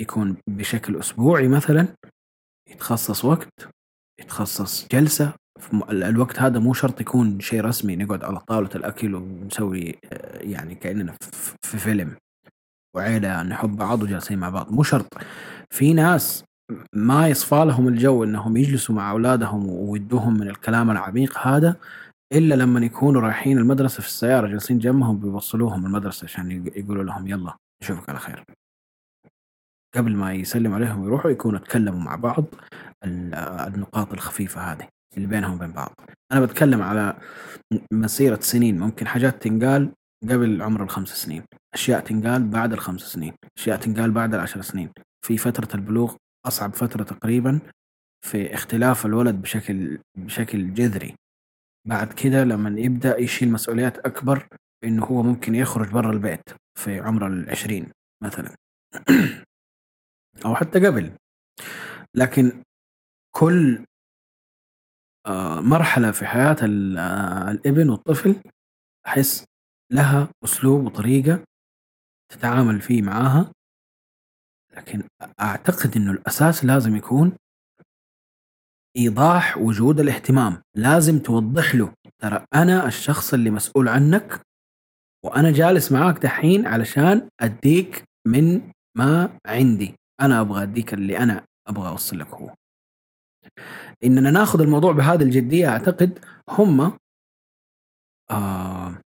يكون بشكل أسبوعي مثلا يتخصص وقت يتخصص جلسة الوقت هذا مو شرط يكون شيء رسمي نقعد على طاولة الأكل ونسوي آه، يعني كأننا في في فيلم. وعيلة نحب بعض وجالسين مع بعض. مو شرط. في ناس ما يصفى لهم الجو إنهم يجلسوا مع أولادهم ويدوهم من الكلام العميق هذا إلا لما يكونوا رايحين المدرسة في السيارة جالسين جنبهم بيوصلوهم المدرسة عشان يق- يقولوا لهم يلا نشوفك على خير. قبل ما يسلم عليهم ويروحوا يكونوا تكلموا مع بعض ال- النقاط الخفيفة هذه. اللي بينهم وبين بعض. أنا بتكلم على مسيرة سنين ممكن حاجات تنقال قبل عمر الخمس سنين، أشياء تنقال بعد الخمس سنين، أشياء تنقال بعد العشر سنين. في فترة البلوغ أصعب فترة تقريبا في اختلاف الولد بشكل بشكل جذري بعد كده لما يبدأ يشيل مسؤوليات أكبر إنه هو ممكن يخرج برا البيت في عمر العشرين مثلا *clears throat* أو حتى قبل لكن كل آه، مرحلة في حياة ال- آه، الإبن والطفل أحس لها أسلوب وطريقة تتعامل فيه معاها. لكن أعتقد إنه الأساس لازم يكون إيضاح وجود الاهتمام. لازم توضح له ترى أنا الشخص اللي مسؤول عنك وأنا جالس معاك دحين علشان أديك من ما عندي. أنا أبغى أديك اللي أنا أبغى أوصل لك هو. إننا ناخذ الموضوع بهذه الجدية أعتقد هم آه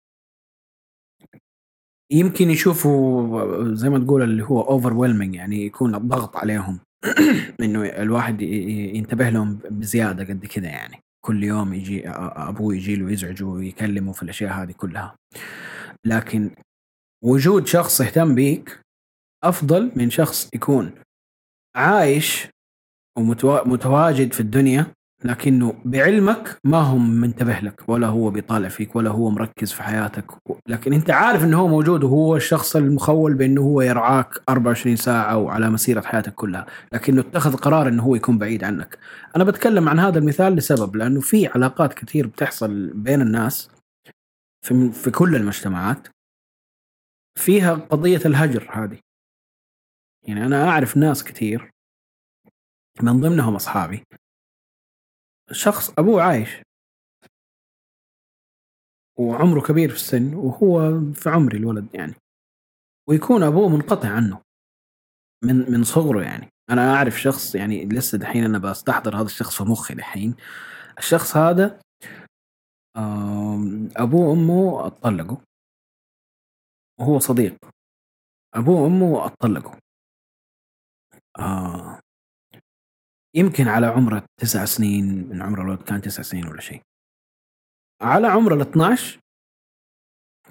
يمكن يشوفوا زي ما تقول اللي هو اوفر يعني يكون الضغط عليهم *clears throat* إنه الواحد ينتبه لهم بزيادة قد كذا يعني. كل يوم يجي أبوه يجي له يزعجه ويكلمه في الأشياء هذه كلها. لكن وجود شخص يهتم بيك أفضل من شخص يكون عايش ومتواجد في الدنيا لكنه بعلمك ما هو منتبه لك ولا هو بيطالع فيك ولا هو مركز في حياتك. لكن أنت عارف إنه هو موجود وهو الشخص المخول بأنه هو يرعاك 24 ساعة وعلى مسيرة حياتك كلها لكنه اتخذ قرار إنه هو يكون بعيد عنك. أنا بتكلم عن هذا المثال لسبب لأنه في علاقات كثير بتحصل بين الناس في في كل المجتمعات. فيها قضية الهجر هذه. يعني أنا أعرف ناس كثير من ضمنهم أصحابي. شخص أبوه عايش. وعمره كبير في السن وهو في عمري الولد يعني. ويكون أبوه منقطع عنه. من من صغره يعني. أنا أعرف شخص يعني لسه دحين أنا بستحضر هذا الشخص في مخي دحين. الشخص هذا آم، أبوه وأمه اتطلقوا وهو صديق. أبوه وأمه اتطلقوا آه. يمكن على عمره تسع سنين من عمر الولد كان تسع سنين ولا شيء. على عمر ال 12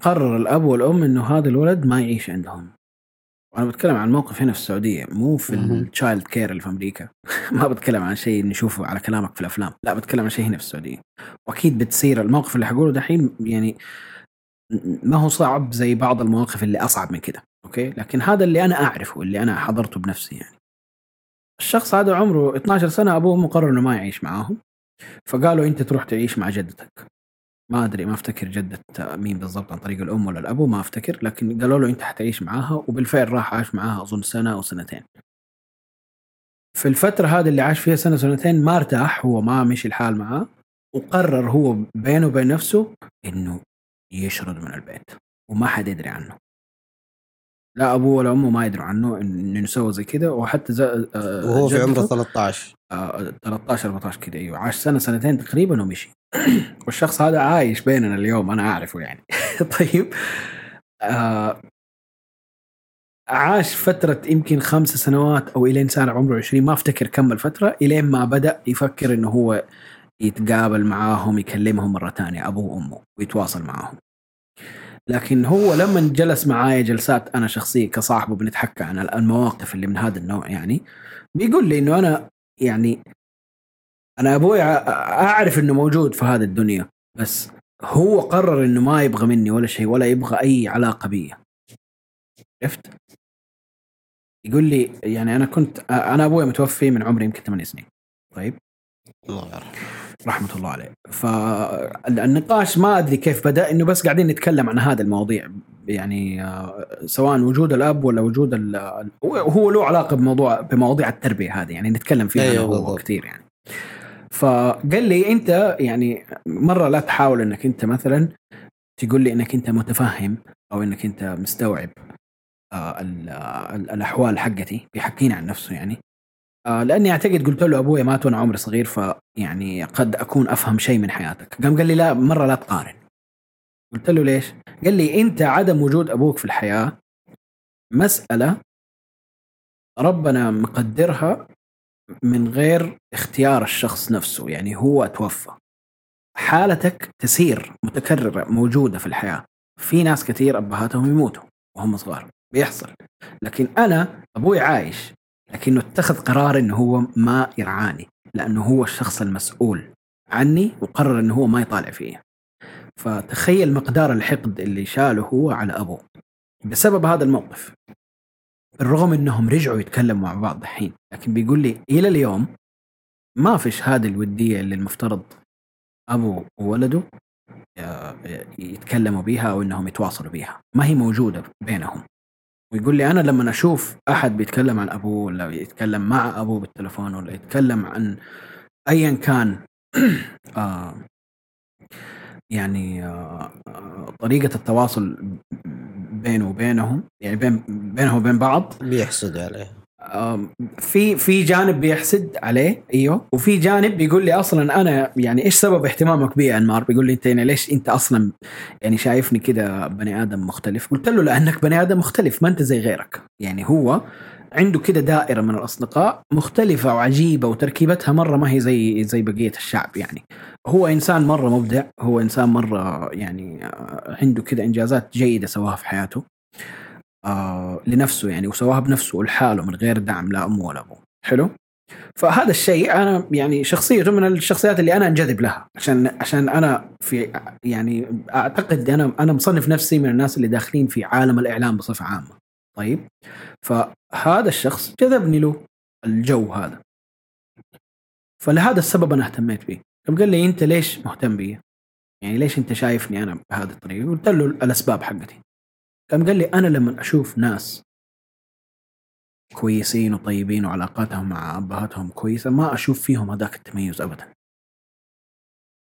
قرر الأب والأم إنه هذا الولد ما يعيش عندهم. وأنا بتكلم عن موقف هنا في السعودية مو في. ال child care اللي في أمريكا. *laughs* ما بتكلم عن شيء نشوفه على كلامك في الأفلام. لا بتكلم عن شيء هنا في السعودية. وأكيد بتصير الموقف اللي حقوله دحين يعني ما هو صعب زي بعض المواقف اللي أصعب من كده أوكي؟ لكن هذا اللي أنا أعرفه اللي أنا حضرته بنفسي يعني. الشخص هذا عمره 12 سنة أبوه مقرر إنه ما يعيش معاهم. فقالوا أنت تروح تعيش مع جدتك. ما أدري ما أفتكر جدة مين بالضبط عن طريق الأم ولا الأبو ما أفتكر. لكن قالوا له أنت حتعيش معاها وبالفعل راح عاش معاها أظن سنة أو سنتين. في الفترة هذه اللي عاش فيها سنة سنتين ما ارتاح هو ما مشي الحال معاه وقرر هو بينه وبين نفسه إنه يشرد من البيت وما حد يدري عنه. لا أبوه ولا أمه ما يدروا عنه إنه نسوي زي كده وحتى زي آه، وهو في عمره جدته- 13 آه، 13 14 كده أيوه عاش سنة سنتين تقريبا ومشي. *clears throat* والشخص هذا عايش بيننا اليوم أنا أعرفه يعني. *laughs* طيب آه عاش فترة يمكن خمس سنوات أو إلين صار عمره 20 ما أفتكر كم الفترة إلين ما بدأ يفكر إنه هو يتقابل معاهم يكلمهم مرة ثانية أبوه وأمه ويتواصل معاهم. لكن هو لما جلس معايا جلسات أنا شخصيا كصاحبه بنتحكى عن المواقف اللي من هذا النوع يعني بيقول لي إنه أنا يعني أنا أبوي أعرف إنه موجود في هذه الدنيا بس هو قرر إنه ما يبغى مني ولا شيء ولا يبغى أي علاقة بي. عرفت؟ يقول لي يعني أنا كنت أنا أبوي متوفي من عمري يمكن ثمان سنين. طيب؟ الله يرحمه. رحمة الله عليه. فالنقاش ما أدري كيف بدأ إنه بس قاعدين نتكلم عن هذا المواضيع. يعني آه، سواء وجود الأب ولا وجود هو له علاقة بموضوع بمواضيع التربية هذه. يعني نتكلم فيها أيوة بالضبط. كثير يعني. فقال لي أنت يعني مرة لا تحاول إنك أنت مثلا تقول لي إنك أنت متفهم أو إنك أنت مستوعب آه، ال- ال- الأحوال حقتي بيحكيني عن نفسه يعني. آه، لأني أعتقد قلت له أبوي مات وأنا عمري صغير فيعني قد أكون أفهم شيء من حياتك. قام قال لي لا مرة لا تقارن. قلت له ليش؟ قال لي أنت عدم وجود أبوك في الحياة مسألة ربنا مقدرها من غير اختيار الشخص نفسه يعني هو توفى. حالتك تسير متكررة موجودة في الحياة. في ناس كثير أبهاتهم يموتوا وهم صغار بيحصل. لكن أنا أبوي عايش. لكنه اتخذ قرار إنه هو ما يرعاني لأنه هو الشخص المسؤول عني وقرر إنه هو ما يطالع فيا فتخيل مقدار الحقد اللي شاله هو على أبوه. بسبب هذا الموقف بالرغم إنهم رجعوا يتكلموا مع بعض الحين لكن بيقول لي إلى اليوم ما فيش هذه الودية اللي المفترض أبو وولده آه، يتكلموا بيها أو إنهم يتواصلوا بيها. ما هي موجودة بينهم. ويقول لي أنا لما أشوف أحد بيتكلم عن أبوه ولا يتكلم مع أبوه بالتلفون ولا يتكلم عن ايا كان *clears throat* آه يعني آه آه، طريقة التواصل بينه وبينهم يعني بين بينه وبين بعض بيحسد عليه في في جانب بيحسد عليه أيوه. وفي جانب بيقول لي أصلا أنا يعني إيش سبب اهتمامك بي أنمار؟ بيقول لي أنت يعني ليش أنت أصلا يعني شايفني كده بني آدم مختلف؟ قلت له لأنك بني آدم مختلف ما أنت زي غيرك. يعني هو عنده كده دائرة من الأصدقاء مختلفة وعجيبة وتركيبتها مرة ما هي زي زي بقية الشعب يعني. هو إنسان مرة مبدع هو إنسان مرة يعني آه، عنده كده إنجازات جيدة سواها في حياته. آه لنفسه يعني وسواها بنفسه ولحاله من غير دعم لا أمه ولا أبوه. حلو؟ فهذا الشيء أنا يعني شخصيته من الشخصيات اللي أنا أنجذب لها عشان عشان أنا في يعني أعتقد أنا أنا مصنف نفسي من الناس اللي داخلين في عالم الإعلام بصفة عامة. طيب؟ فهذا الشخص جذبني له الجو هذا. فلهذا السبب أنا اهتميت به. قام قال لي أنت ليش مهتم بي؟ يعني ليش أنت شايفني أنا بهذه الطريقة؟ قلت له الأسباب حقتي. قام قال لي أنا لما أشوف ناس كويسين وطيبين وعلاقاتهم مع أبهاتهم كويسة ما أشوف فيهم هذاك التميز ابدا.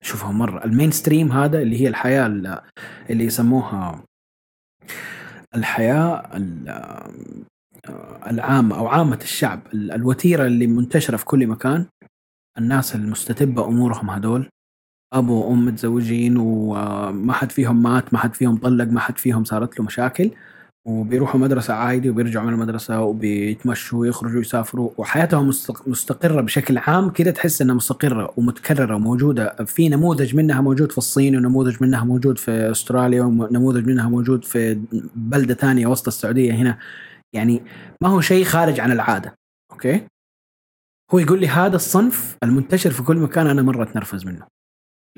أشوفهم مرة. المين ستريم هذا اللي هي الحياة ال- اللي يسموها الحياة ال- العامة أو عامة الشعب ال- الوتيرة اللي منتشرة في كل مكان. الناس المستتبة أمورهم هذول. ابو وأم متزوجين وما حد فيهم مات ما حد فيهم طلق ما حد فيهم صارت له مشاكل. وبيروحوا مدرسة عادي وبيرجعوا من المدرسة وبيتمشوا ويخرجوا يسافروا وحياتهم مستق- مستقرة بشكل عام. كده تحس إنها مستقرة ومتكررة وموجودة. في نموذج منها موجود في الصين ونموذج منها موجود في أستراليا ونموذج منها موجود في بلدة ثانية وسط السعودية هنا. يعني ما هو شيء خارج عن العادة أوكي؟ هو يقول لي هذا الصنف المنتشر في كل مكان أنا مرة أتنرفز منه.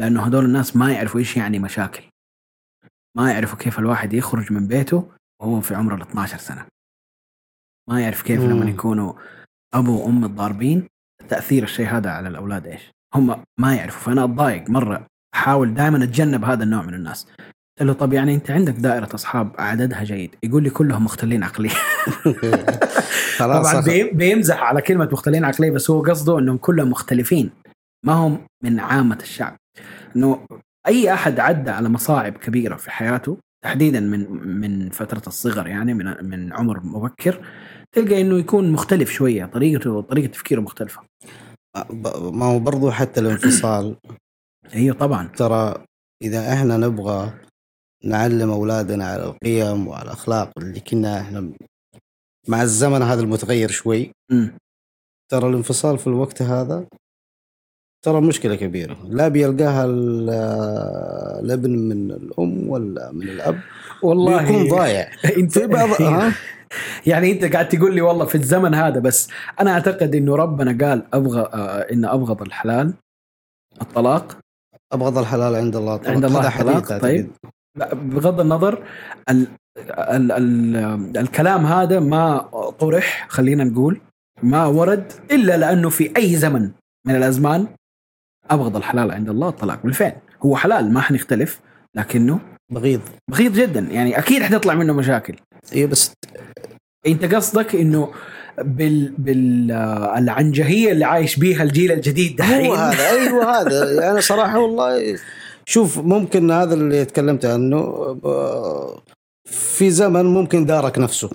لأنه هذول الناس ما يعرفوا إيش يعني مشاكل. ما يعرفوا كيف الواحد يخرج من بيته وهو في عمره ال 12 سنة. ما يعرف كيف مم. لما يكونوا أبو وأم متضاربين تأثير الشيء هذا على الأولاد إيش. هم ما يعرفوا. فأنا أتضايق مرة. أحاول دائما أتجنب هذا النوع من الناس. قلت له طب يعني أنت عندك دائرة أصحاب عددها جيد. يقول لي كلهم مختلين عقليا. *laughs* خلاص طبعا بيمزح على كلمة مختلين عقليا بس هو قصده إنهم كلهم مختلفين. ما هم من عامة الشعب. إنه أي أحد عدى على مصاعب كبيرة في حياته تحديدا من من فترة الصغر يعني من من عمر مبكر تلقى إنه يكون مختلف شوية طريقته طريقة تفكيره مختلفة. ما هو برضو حتى الانفصال. *clears throat* أيوه طبعا. ترى إذا إحنا نبغى نعلم أولادنا على القيم وعلى الأخلاق اللي كنا إحنا مع الزمن هذا المتغير شوي ترى الانفصال في الوقت هذا ترى مشكلة كبيرة. لا بيلقاها ال- الابن من الأم ولا من الأب. والله بيكون *laughs* ضايع. انت في بعض *laughs* ها؟ يعني انت قاعد تقول لي والله في الزمن هذا بس أنا أعتقد إنه ربنا قال أبغى آه إن أبغض الحلال الطلاق. أبغض الحلال عند الله. طبعا. عند الله الطلاق، طيب. لا، بغض النظر ال ال ال الكلام هذا ما طرح خلينا نقول ما ورد إلا لأنه في أي زمن من الأزمان أبغض الحلال عند الله الطلاق بالفعل. هو حلال ما حنختلف لكنه بغيض. بغيض جدا. يعني أكيد حتطلع منه مشاكل. اي بس أنت قصدك إنه بال بال آه، العنجهية اللي عايش بيها الجيل الجديد دحين؟ هو هذا. أيوه هذا. *laughs* يعني صراحة والله شوف ممكن هذا اللي تكلمت عنه في زمن ممكن دارك نفسه.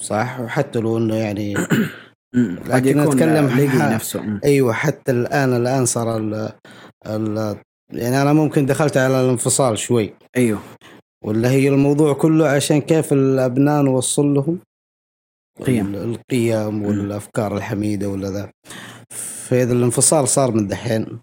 صح؟ وحتى لو إنه يعني *coughs* مم. لكن لقي ح- نفسه. مم. أيوه حتى الآن الآن صار ال ال يعني أنا ممكن دخلت على الانفصال شوي. أيوه. ولا هي الموضوع كله عشان كيف الأبناء نوصل لهم؟ قيم. ال- القيم والأفكار الحميدة ولا ذا فاذا الانفصال صار من دحين.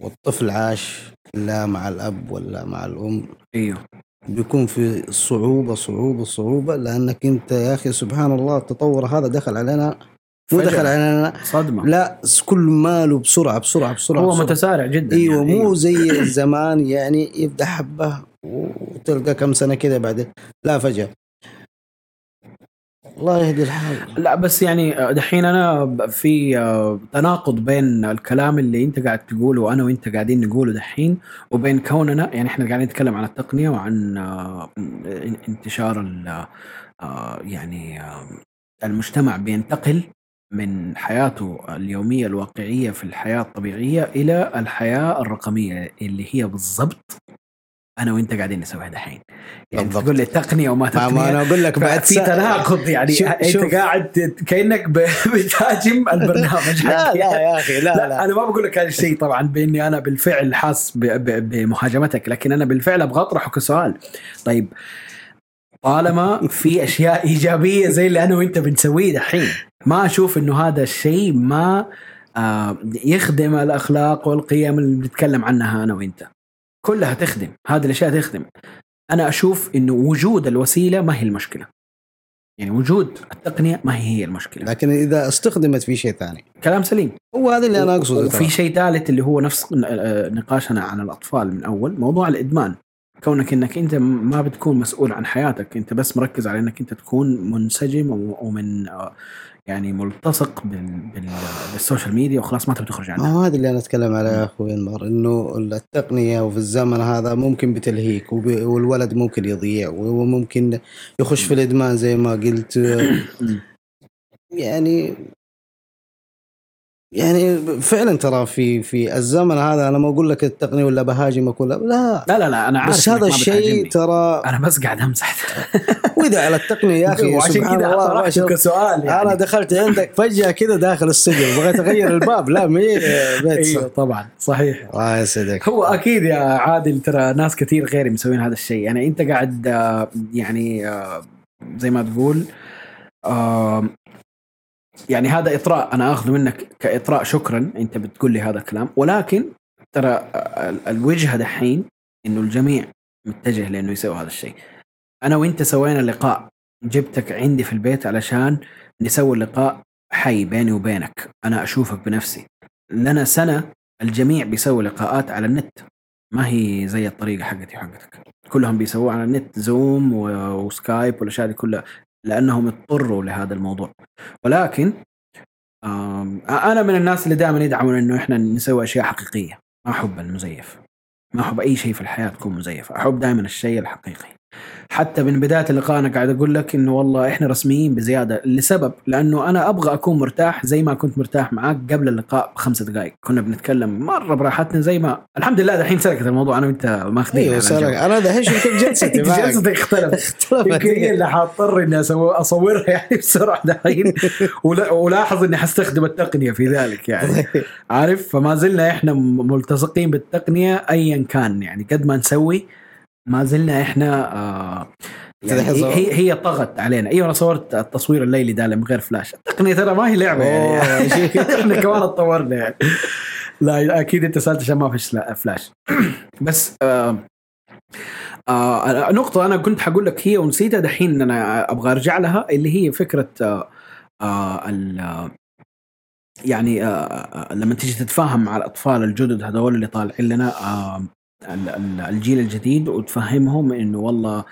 والطفل عاش لا مع الأب ولا مع الأم. أيوه. بيكون في صعوبة صعوبة صعوبة لأنك أنت يا أخي سبحان الله التطور هذا دخل علينا مو فجأة. دخل علينا صدمة لا كل ماله بسرعة بسرعة بسرعة هو بسرعة. متسارع جدا إيوه يعني. مو زي *coughs* زمان يعني يبدأ حبة وتلقى كم سنة كذا بعدين لا فجأة الله يهدي الحال. لا بس يعني دحين أنا في آه، تناقض بين الكلام اللي أنت قاعد تقوله وأنا وأنت قاعدين نقوله دحين وبين كوننا يعني إحنا قاعدين نتكلم عن التقنية وعن آه، انتشار آه، يعني آه، المجتمع بينتقل من حياته اليومية الواقعية في الحياة الطبيعية إلى الحياة الرقمية اللي هي بالضبط أنا وأنت قاعدين نسويها دحين يعني بالضبط. تقول لي تقنية وما ما, تقنية. ما أنا أقول لك بعد في تناقض يعني. شوف- أنت شوف. قاعد كأنك *laughs* بتهاجم البرنامج. لا. لا يا أخي لا لا, لا, أنا ما بقول لك هذا الشيء طبعا بإني أنا بالفعل حاس بمهاجمتك لكن أنا بالفعل أبغى اطرحه كسؤال طيب طالما في أشياء إيجابية زي اللي أنا وأنت بنسويه دحين ما أشوف إنه هذا الشيء ما آه، يخدم الأخلاق والقيم اللي بنتكلم عنها أنا وأنت. كلها تخدم هذه الأشياء تخدم. أنا أشوف إنه وجود الوسيلة ما هي المشكلة. يعني وجود التقنية ما هي هي المشكلة. لكن إذا استخدمت في شيء ثاني. كلام سليم. هو هذا اللي أنا أقصده وفي. شيء ثالث اللي هو نفس آه، نقاشنا عن الأطفال من أول موضوع الإدمان. كونك إنك أنت ما بتكون مسؤول عن حياتك أنت بس مركز على إنك أنت تكون منسجم ومن آه، يعني ملتصق بال- بال- بال social media وخلاص ما تبي تخرج عنها. هذا اللي أنا أتكلم عليه يا أخوي انمار إنه التقنية وفي الزمن هذا ممكن بتلهيك وب- والولد ممكن يضيع وممكن يخش في الإدمان زي ما قلت. *coughs* يعني يعني فعلا ترى في في الزمن هذا أنا ما أقول لك التقنيه ولا بهاجمك ولا لا لا. لا لا أنا عارف بس هذا الشيء. ترى أنا بس قاعد أمزح. *laughs* وإذا على التقنيه يا أخي *laughs* وعشان كذا الله. كسؤال *laughs* يعني. أنا دخلت عندك فجأة كذا داخل السجن. بغيت أغير الباب. لا مي بيت. أيوه طبعا. صحيح. الله يسعدك. هو أكيد يا عادل ترى ناس كثير غيري مسوين هذا الشيء. يعني أنت قاعد آه، يعني آه، زي ما تقول آه، يعني هذا إطراء أنا اخذه منك كإطراء شكرا أنت بتقول لي هذا الكلام. ولكن ترى ال- الوجهه دحين إنه الجميع متجه لإنه يسوي هذا الشيء. أنا وأنت سوينا لقاء جبتك عندي في البيت علشان نسوي اللقاء حي بيني وبينك. أنا أشوفك بنفسي. لنا سنة الجميع بيسوي لقاءات على النت. ما هي زي الطريقة حقتي وحقتك. كلهم بيسووها على النت زوم وسكايب والأشياء دي كلها. لأنهم اضطروا لهذا الموضوع. ولكن أنا من الناس اللي دائما يدعمون إنه إحنا نسوي أشياء حقيقية. ما أحب المزيف. ما أحب أي شيء في الحياة تكون مزيفة. أحب دائما الشيء الحقيقي. حتى من بداية اللقاء أنا قاعد أقول لك إنه والله إحنا رسميين بزيادة. لسبب لأنه أنا أبغى أكون مرتاح زي ما كنت مرتاح معاك قبل اللقاء بخمسة دقائق كنا بنتكلم مرة براحتنا زي ما الحمد لله دحين سلكت الموضوع أنا وأنت ماخذين أيوه الجو. أنا دحين شفت جلستي *laughs* جلستي اختلف. اختلفت. يمكن هي اللي حاضطر إني أصورها يعني بسرعة دحين. ولا- ولاحظ إني حستخدم التقنية في ذلك يعني. *laughs* عارف؟ فما زلنا إحنا ملتصقين بالتقنية ايا كان يعني. قد ما نسوي ما زلنا إحنا آه يعني تدحين صور. هي هي طغت علينا. أيوه أنا صورت التصوير الليلي ده من غير فلاش التقنية ترى ما هي لعبة يعني. *laughs* إحنا كمان اتطورنا يعني. لا أكيد أنت سألت عشان ما فيش فلاش *clears throat* بس آه آه نقطة أنا كنت حقول لك هي ونسيتها دحين أنا أبغى أرجع لها اللي هي فكرة آه آه ال- يعني آه لما تيجي تتفاهم مع الأطفال الجدد هذول اللي طالعين لنا آه الجيل الجديد وتفهمهم إنه والله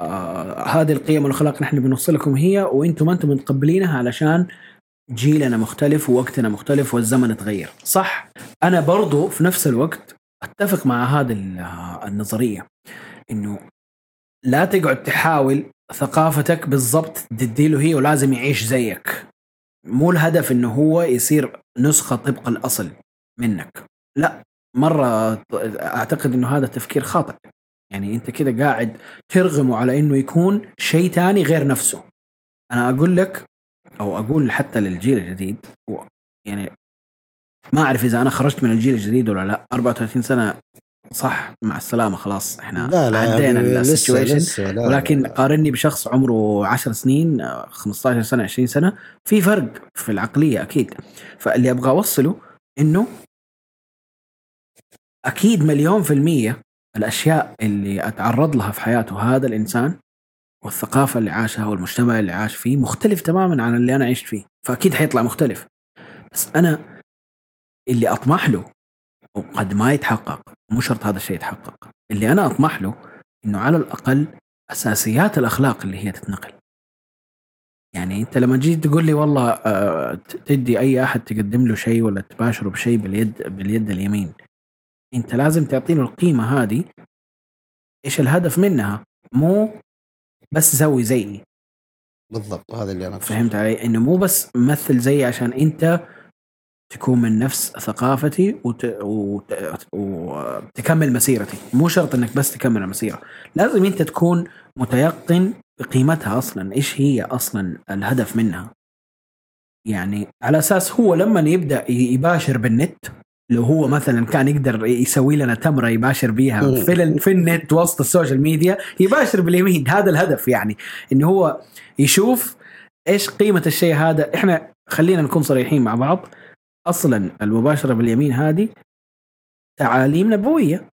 آه هذه القيم والأخلاق نحن بنوصلكم هي وأنتم ما أنتم متقبلينها علشان جيلنا مختلف ووقتنا مختلف والزمن تغير. صح؟ أنا برضو في نفس الوقت أتفق مع هذه ال- النظرية إنه لا تقعد تحاول ثقافتك بالضبط تديله هي ولازم يعيش زيك. مو الهدف إنه هو يصير نسخة طبق الأصل منك. لا. مرة أعتقد إنه هذا تفكير خاطئ. يعني أنت كده قاعد ترغمه على إنه يكون شيء تاني غير نفسه. أنا أقول لك أو أقول حتى للجيل الجديد يعني ما أعرف إذا أنا خرجت من الجيل الجديد ولا لا. 34 سنة صح؟ مع السلامة خلاص. إحنا لا لا عدينا يعني لسه لسه لا ولكن لا. قارني بشخص عمره 10 سنين آه، 15 سنة 20 سنة في فرق في العقلية أكيد. فاللي أبغى أوصله إنه أكيد مليون في المية الأشياء اللي أتعرض لها في حياته هذا الإنسان والثقافة اللي عاشها والمجتمع اللي عاش فيه مختلف تماما عن اللي أنا عشت فيه. فأكيد حيطلع مختلف. بس أنا اللي أطمح له وقد ما يتحقق مو شرط هذا الشيء يتحقق اللي أنا أطمح له إنه على الأقل أساسيات الأخلاق اللي هي تتنقل. يعني أنت لما جيت تقول لي والله آه، تدي أي أحد تقدم له شيء ولا تباشره بشيء باليد باليد اليمين انت لازم تعطيله القيمة هذه. إيش الهدف منها؟ مو بس سوي زيي بالضبط هذا اللي أنا فهمت علي؟ إنه مو بس مثل زي عشان أنت تكون من نفس ثقافتي وت... وت... وتكمل مسيرتي. مو شرط إنك بس تكمل المسيرة. لازم أنت تكون متيقن بقيمتها أصلا. إيش هي أصلا الهدف منها؟ يعني على أساس هو لما يبدأ يباشر بالنت لو هو مثلا كان يقدر يسوي لنا تمرة يباشر بيها. في, في النت وسط ال social media يباشر باليمين. هذا الهدف يعني انه هو يشوف إيش قيمة الشيء هذا. إحنا خلينا نكون صريحين مع بعض. أصلا المباشرة باليمين هذه تعاليم نبوية.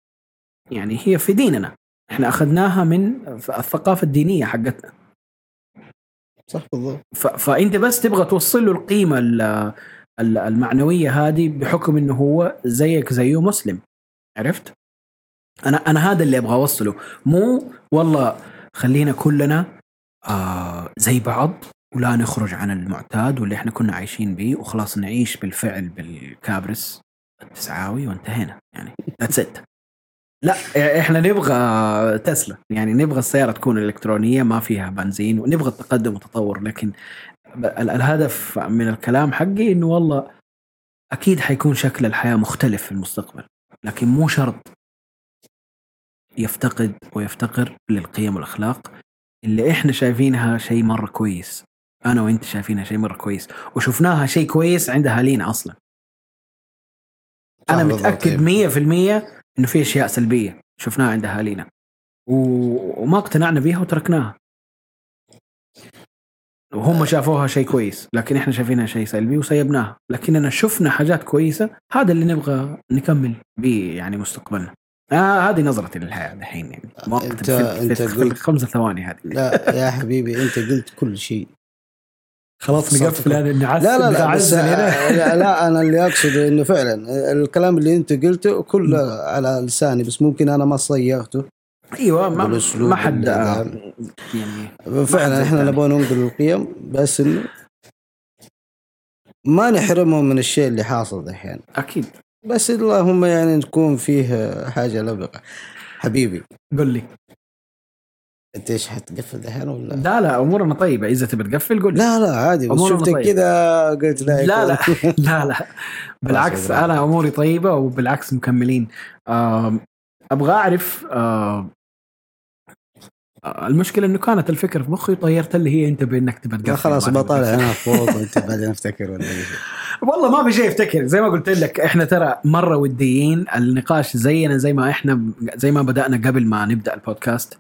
يعني هي في ديننا. إحنا أخذناها من الثقافة الدينية حقتنا. صح بالضبط. فأنت بس تبغى توصل له القيمة ال- ال- المعنوية هذه بحكم إنه هو زيك زيه مسلم. عرفت؟ أنا أنا هذا اللي أبغى أوصله. مو والله خلينا كلنا آه زي بعض ولا نخرج عن المعتاد واللي إحنا كنا عايشين به وخلاص نعيش بالفعل بالكابرس التسعاوي وانتهينا. يعني ذاتس ات لا إحنا نبغى تسلا. يعني نبغى السيارة تكون إلكترونية ما فيها بنزين ونبغى التقدم والتطور لكن الهدف من الكلام حقي إنه والله أكيد حيكون شكل الحياة مختلف في المستقبل لكن مو شرط يفتقد ويفتقر للقيم والأخلاق اللي إحنا شايفينها شيء مرة كويس. أنا وأنت شايفينها شيء مرة كويس وشفناها شيء كويس عند أهالينا أصلا. أنا متأكد إيه. 100% إنه في أشياء سلبية شفناها عند أهالينا وما اقتنعنا بيها وتركناها. وهم شافوها شيء كويس لكن إحنا شايفينها شيء سلبي وسيبناها. لكننا شفنا حاجات كويسة هذا اللي نبغى نكمل به يعني مستقبلنا. آه هذه نظرتي للحياة الحين يعني. في- في- في قلت- خمسة ثواني هذه. لا يا حبيبي أنت قلت كل شيء. خلاص نقفل هذا نعس لا لا لا بس هنا. لا, لا أنا اللي اقصده إنه فعلا الكلام اللي أنت قلته كله على لساني بس ممكن أنا ما صيغته. أيوه ما, بالأسلوب ما حد آه، يعني فعلا إحنا نبغى ننقل القيم بس انه ما نحرمهم من الشيء اللي حاصل دحين أكيد. بس اللهم يعني نكون فيه حاجة لبقة. حبيبي. قل لي. أنت إيش حتقفل دحين ولا؟ لا لا أمورنا طيبة. إذا تبي تقفل قل لي. لا لا عادي. بس شفتك طيب. كذا قلت لا لا لا. *laughs* لا لا. *laughs* بالعكس. أنا أموري طيبة وبالعكس مكملين. أبغى أعرف آه، المشكلة إنه كانت الفكرة في مخي وطيرت اللي هي أنت بإنك تبى تقفل خلاص بطالع. أنا فوق *laughs* وأنت بعدين أفتكر ولا. والله ما في شيء أفتكر زي ما قلت لك إحنا ترى مرة وديين النقاش زينا زي ما إحنا زي ما بدأنا قبل ما نبدأ البودكاست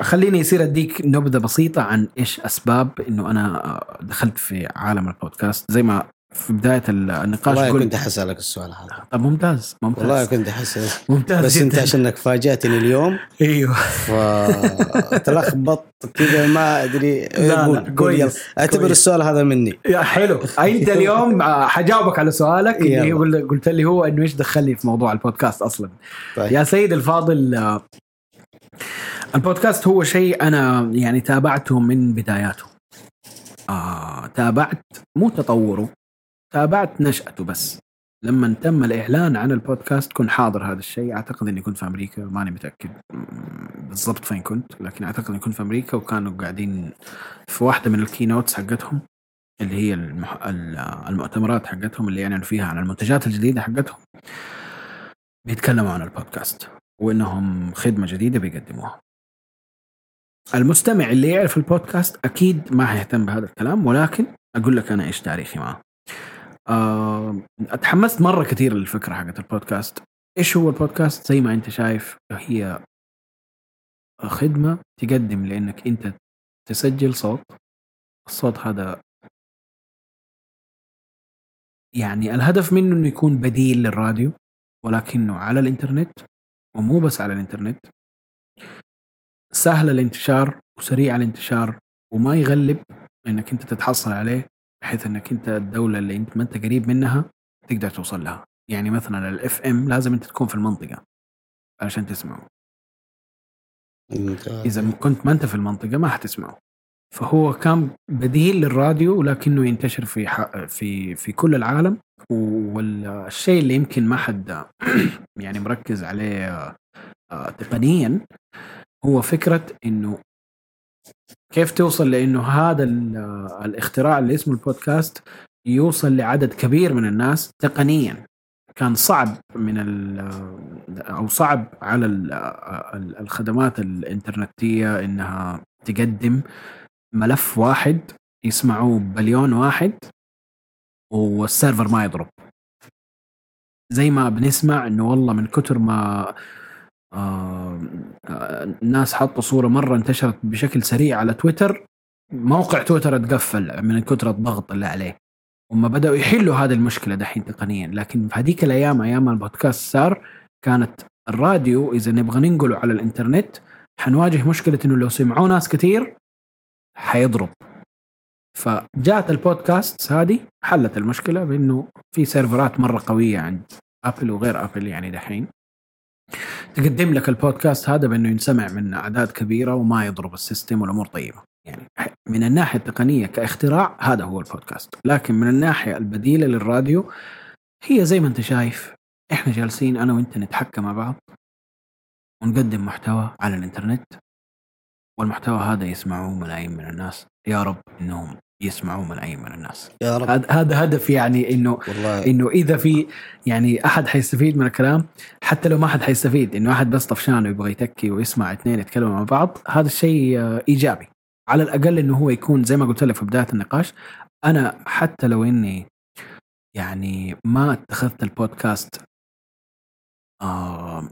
خليني يصير أديك نبذة بسيطة عن إيش أسباب إنه أنا دخلت في عالم البودكاست زي ما في بداية النقاش والله كنت حسألك السؤال هذا طب ممتاز ممتاز والله كنت أحس ممتاز بس أنت جداً. عشانك فاجأتني اليوم أيوه فتلخبط كذا ما أدري لا، قول- كويس،. أعتبر. السؤال هذا مني يا حلو أنت اليوم آه، حجاوبك على سؤالك اللي. قل- قلت لي هو إنه إيش دخلني في موضوع البودكاست أصلا طيب. يا سيد الفاضل آه، البودكاست هو شيء أنا يعني تابعته من بداياته آه تابعت مو تطوره تابعت نشأته بس. لما تم الإعلان عن البودكاست كنت حاضر هذا الشيء. أعتقد أني كنت في أمريكا ماني متأكد بالضبط فين كنت لكن أعتقد أني كنت في أمريكا وكانوا قاعدين في واحدة من ال keynotes حقتهم اللي هي المح... ال- المؤتمرات حقتهم اللي يعلنوا فيها عن المنتجات الجديدة حقتهم. بيتكلموا عن البودكاست وإنهم خدمة جديدة بيقدموها. المستمع اللي يعرف البودكاست أكيد ما حيهتم بهذا الكلام ولكن أقول لك أنا إيش تاريخي معه. اتحمست مرة كثير للفكرة حقت البودكاست. إيش هو البودكاست؟ زي ما أنت شايف هي خدمة تقدم لأنك أنت تسجل صوت. الصوت هذا يعني الهدف منه إنه يكون بديل للراديو ولكنه على الإنترنت ومو بس على الإنترنت. سهل الانتشار وسريع الانتشار وما يغلب إنك أنت تتحصل عليه. بحيث إنك أنت الدولة اللي أنت ما أنت قريب منها تقدر توصل لها. يعني مثلا ال FM لازم أنت تكون في المنطقة عشان تسمعه. إذا كنت ما أنت في المنطقة ما حتسمعه. فهو كان بديل للراديو ولكنه ينتشر في. في في كل العالم. والشيء اللي يمكن ما حد *clears throat* يعني مركز عليه آه، تقنيا هو فكرة إنه كيف توصل لأنه هذا ال- الاختراع اللي اسمه البودكاست يوصل لعدد كبير من الناس تقنيا. كان صعب من أو صعب على ال- ال- الخدمات الإنترنتية إنها تقدم ملف واحد يسمعوه بليون واحد والسيرفر ما يضرب. زي ما بنسمع إنه والله من كتر ما الناس حطوا صورة مرة انتشرت بشكل سريع على تويتر. موقع تويتر اتقفل من كثر الضغط اللي عليه. هم بدأوا يحلوا هذه المشكلة دحين تقنيا. لكن في هذيك الأيام أيام البودكاست صار كانت الراديو إذا نبغى ننقله على الإنترنت حنواجه مشكلة إنه لو سمعوه ناس كثير حيضرب. فجاءت البودكاست هذه حلت المشكلة بإنه في سيرفرات مرة قوية عند Apple وغير Apple يعني دحين. تقدم لك البودكاست هذا بأنه ينسمع من أعداد كبيرة وما يضرب ال system والأمور طيبة. يعني من الناحية التقنية كاختراع هذا هو البودكاست. لكن من الناحية البديلة للراديو هي زي ما أنت شايف إحنا جالسين أنا وأنت نتحكى مع بعض ونقدم محتوى على الإنترنت والمحتوى هذا يسمعه ملايين من الناس. يا رب إنهم يسمعوا ملايين من الناس. يا رب. هذا هذا هدف يعني انه والله. إنه إذا في يعني أحد حيستفيد من الكلام حتى لو ما حد حيستفيد إنه أحد بس طفشان ويبغى يتكي ويسمع اثنين يتكلموا مع بعض هذا الشيء آه، إيجابي. على الأقل إنه هو يكون زي ما قلت لك في بداية النقاش أنا حتى لو إني يعني ما اتخذت البودكاست آه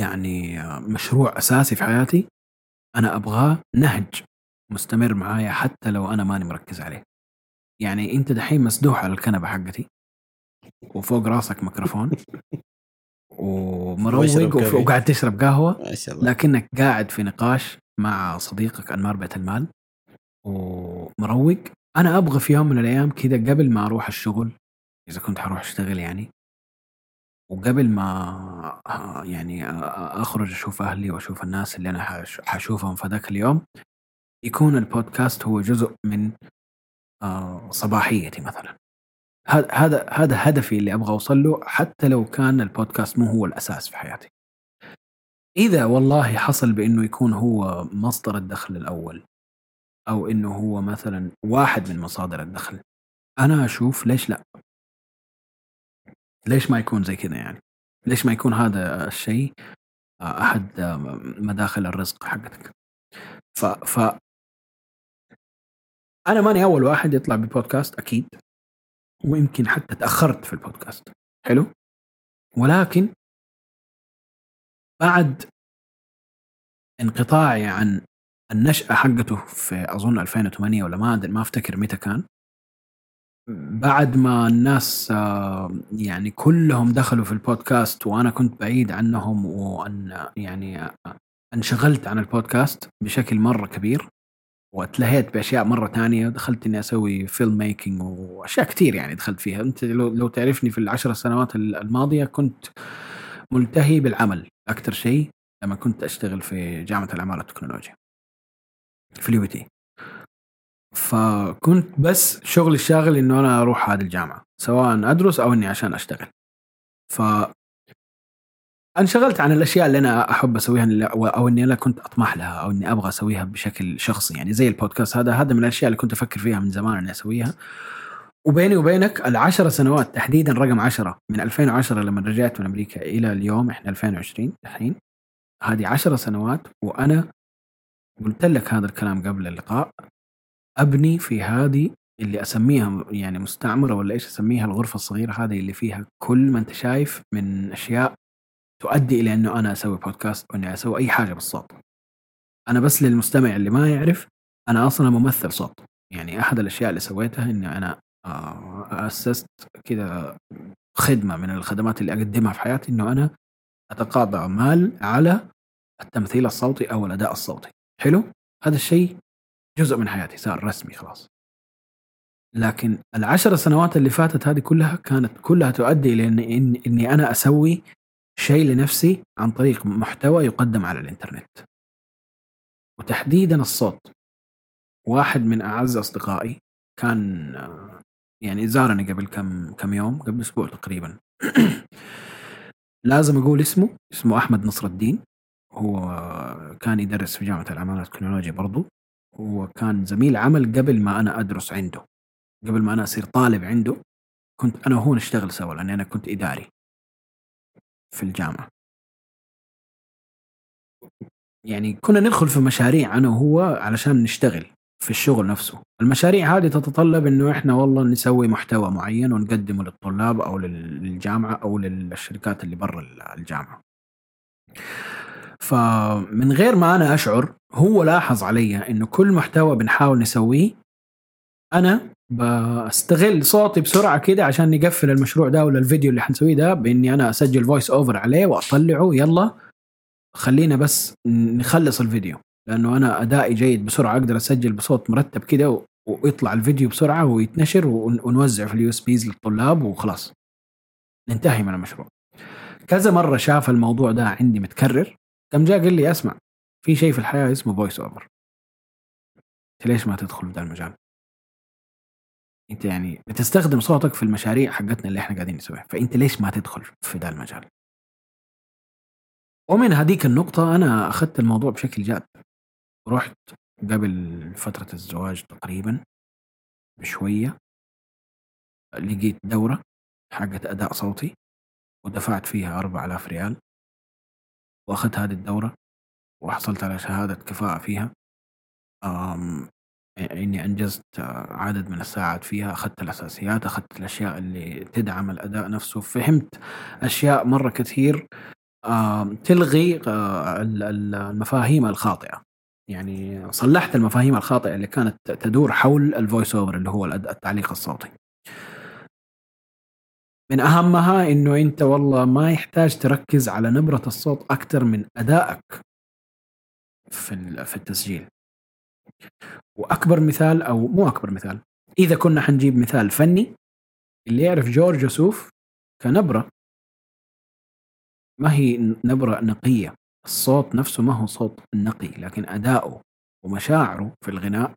يعني آه، مشروع أساسي في حياتي أنا أبغاه نهج. مستمر معايا حتى لو أنا ماني مركز عليه. يعني أنت دحين مسدوح على الكنبة حقتي وفوق راسك ميكروفون *laughs* ومروق. وقاعد تشرب قهوة. ما شاء الله. لكنك قاعد في نقاش مع صديقك أنمار بيت المال ومروق. أنا أبغى في يوم من الأيام كذا قبل ما أروح الشغل إذا كنت حروح أشتغل يعني وقبل ما يعني اخرج أشوف أهلي وأشوف الناس اللي أنا حش- حشوفهم في ذاك اليوم يكون البودكاست هو جزء من آه، صباحيتي مثلا هذا هذا هدفي اللي أبغى أوصل له حتى لو كان البودكاست مو هو الأساس في حياتي. إذا والله حصل بإنه يكون هو مصدر الدخل الأول أو إنه هو مثلا واحد من مصادر الدخل أنا أشوف ليش لا؟ ليش ما يكون زي كذا يعني؟ ليش ما يكون هذا الشيء آه، أحد آه، مداخل الرزق حقتك؟ ف ف أنا ماني أول واحد يطلع ببودكاست أكيد. ويمكن حتى تأخرت في البودكاست. حلو؟ ولكن بعد انقطاعي عن النشأة حقته في أظن 2008 ولا ما أدري ما أفتكر متى كان بعد ما الناس آه، يعني كلهم دخلوا في البودكاست وأنا كنت بعيد عنهم وأن يعني آه، انشغلت عن البودكاست بشكل مرة كبير واتلهيت بأشياء مرة تانية دخلت إني أسوي film making وأشياء كثير يعني دخلت فيها. أنت لو, لو تعرفني في العشر سنوات الماضية كنت ملتهي بالعمل. أكثر شيء لما كنت أشتغل في جامعة الأعمال والتكنولوجيا. في ال UBT. فكنت بس شغلي الشاغل إنه أنا أروح هذه الجامعة سواء أدرس أو إني عشان أشتغل. ف انشغلت عن الأشياء اللي أنا أحب أسويها أو إني أنا كنت أطمح لها أو إني أبغى أسويها بشكل شخصي. يعني زي البودكاست هذا هذا من الأشياء اللي كنت أفكر فيها من زمان إني أسويها. وبيني وبينك العشر سنوات تحديدا رقم عشرة من 2010 لما رجعت من أمريكا إلى اليوم إحنا 2020 الحين. هذه عشر سنوات وأنا قلت لك هذا الكلام قبل اللقاء. أبني في هذه اللي أسميها يعني مستعمرة ولا إيش أسميها الغرفة الصغيرة هذه اللي فيها كل ما أنت شايف من أشياء تؤدي إلى إنه أنا أسوي بودكاست وإني أسوي أي حاجة بالصوت. أنا بس للمستمع اللي ما يعرف أنا أصلا ممثل صوت يعني أحد الأشياء اللي سويتها إني أنا آه، أسست كذا خدمة من الخدمات اللي أقدمها في حياتي إنه أنا أتقاضى مال على التمثيل الصوتي أو الأداء الصوتي. حلو؟ هذا الشيء جزء من حياتي صار رسمي خلاص. لكن العشر سنوات اللي فاتت هذه كلها كانت كلها تؤدي إلى إني أنا أسوي شيء لنفسي عن طريق محتوى يقدم على الإنترنت. وتحديدا الصوت. واحد من أعز أصدقائي كان يعني زارني قبل كم كم يوم قبل أسبوع تقريبا. *clears throat* لازم أقول اسمه اسمه أحمد نصر الدين. هو كان يدرس في جامعة العماله والتكنولوجيا برضو. هو كان زميل عمل قبل ما أنا أدرس عنده. قبل ما أنا أصير طالب عنده كنت أنا وهو نشتغل سوا لاني أنا كنت إداري. في الجامعة. يعني كنا ندخل في مشاريع أنا وهو علشان نشتغل في الشغل نفسه. المشاريع هذه تتطلب إنه إحنا والله نسوي محتوى معين ونقدمه للطلاب أو للجامعة أو للشركات اللي برا الجامعة. فمن غير ما أنا أشعر هو لاحظ علي إنه كل محتوى بنحاول نسويه أنا بستغل صوتي بسرعة كده عشان نقفل المشروع ده ولا الفيديو اللي حنسويه ده بإني أنا أسجل voice over عليه وأطلعه. يلا خلينا بس نخلص الفيديو لأنه أنا أدائي جيد بسرعة أقدر أسجل بصوت مرتب كده ويطلع الفيديو بسرعة ويتنشر ونوزع في ال USBs للطلاب وخلاص. ننتهي من المشروع. كذا مرة شاف الموضوع ده عندي متكرر قام جاء قال لي أسمع في شيء في الحياة اسمه voice over ليش ما تدخل في ذا المجال؟ انت يعني بتستخدم صوتك في المشاريع حقتنا اللي إحنا قاعدين نسويها. فانت ليش ما تدخل في ذا المجال؟ ومن هذيك النقطة أنا أخذت الموضوع بشكل جاد. رحت قبل فترة الزواج تقريبا بشوية لقيت دورة حقت أداء صوتي ودفعت فيها أربع آلاف ريال وأخذت هذه الدورة وحصلت على شهادة كفاءة فيها. إني أنجزت عدد من الساعات فيها أخذت الأساسيات أخذت الأشياء اللي تدعم الأداء نفسه. فهمت أشياء مرة كثير تلغي ال- ال- المفاهيم الخاطئة. يعني صلحت المفاهيم الخاطئة اللي كانت تدور حول ال voice over اللي هو التعليق الصوتي. من أهمها إنه أنت والله ما يحتاج تركز على نبرة الصوت أكثر من أدائك في في التسجيل. وأكبر مثال أو مو أكبر مثال إذا كنا حنجيب مثال فني اللي يعرف جورج يوسف كنبرة. ما هي نبرة نقية الصوت نفسه ما هو صوت نقي لكن أداؤه ومشاعره في الغناء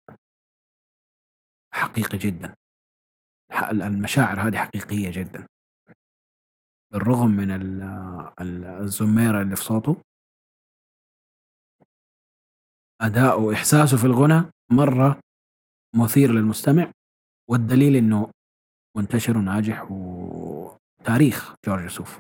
حقيقي جدا. المشاعر هذه حقيقية جدا. بالرغم من ال- ال- الزميره اللي في صوته اداؤه وإحساسه في الغنى مرة مثير للمستمع والدليل إنه منتشر وناجح وتاريخ جورج يوسف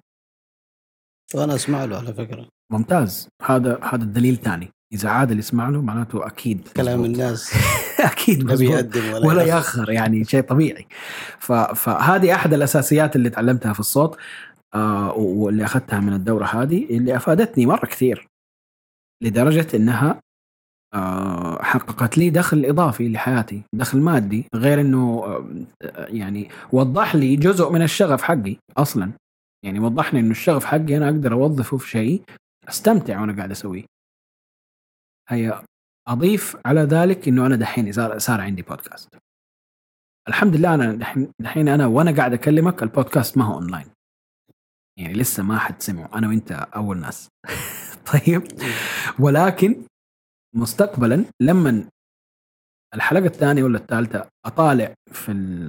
وأنا أسمع له على فكرة ممتاز هذا هذا الدليل ثاني إذا عادل يسمع له معناته أكيد كلام مزبوط. الناس *laughs* أكيد مزبوط. بيقدم ولا, ولا يأخر. يأخر يعني شيء طبيعي ف... فهذه أحد الأساسيات اللي تعلمتها في الصوت آه واللي أخذتها من الدورة هذه اللي أفادتني مرة كثير لدرجة إنها حققت لي دخل إضافي لحياتي دخل مادي غير إنه آه يعني وضح لي جزء من الشغف حقي أصلا. يعني وضح لي إنه الشغف حقي أنا أقدر أوظفه في شيء أستمتع وأنا قاعد أسويه. هي أضيف على ذلك إنه أنا دحين صار صار عندي بودكاست الحمد لله أنا دحين دحين أنا وأنا قاعد أكلمك البودكاست ما هو اونلاين يعني لسه ما حد سمعه أنا وأنت أول ناس. *laughs* طيب. ولكن مستقبلا لما الحلقة الثانية ولا الثالثة أطالع في ال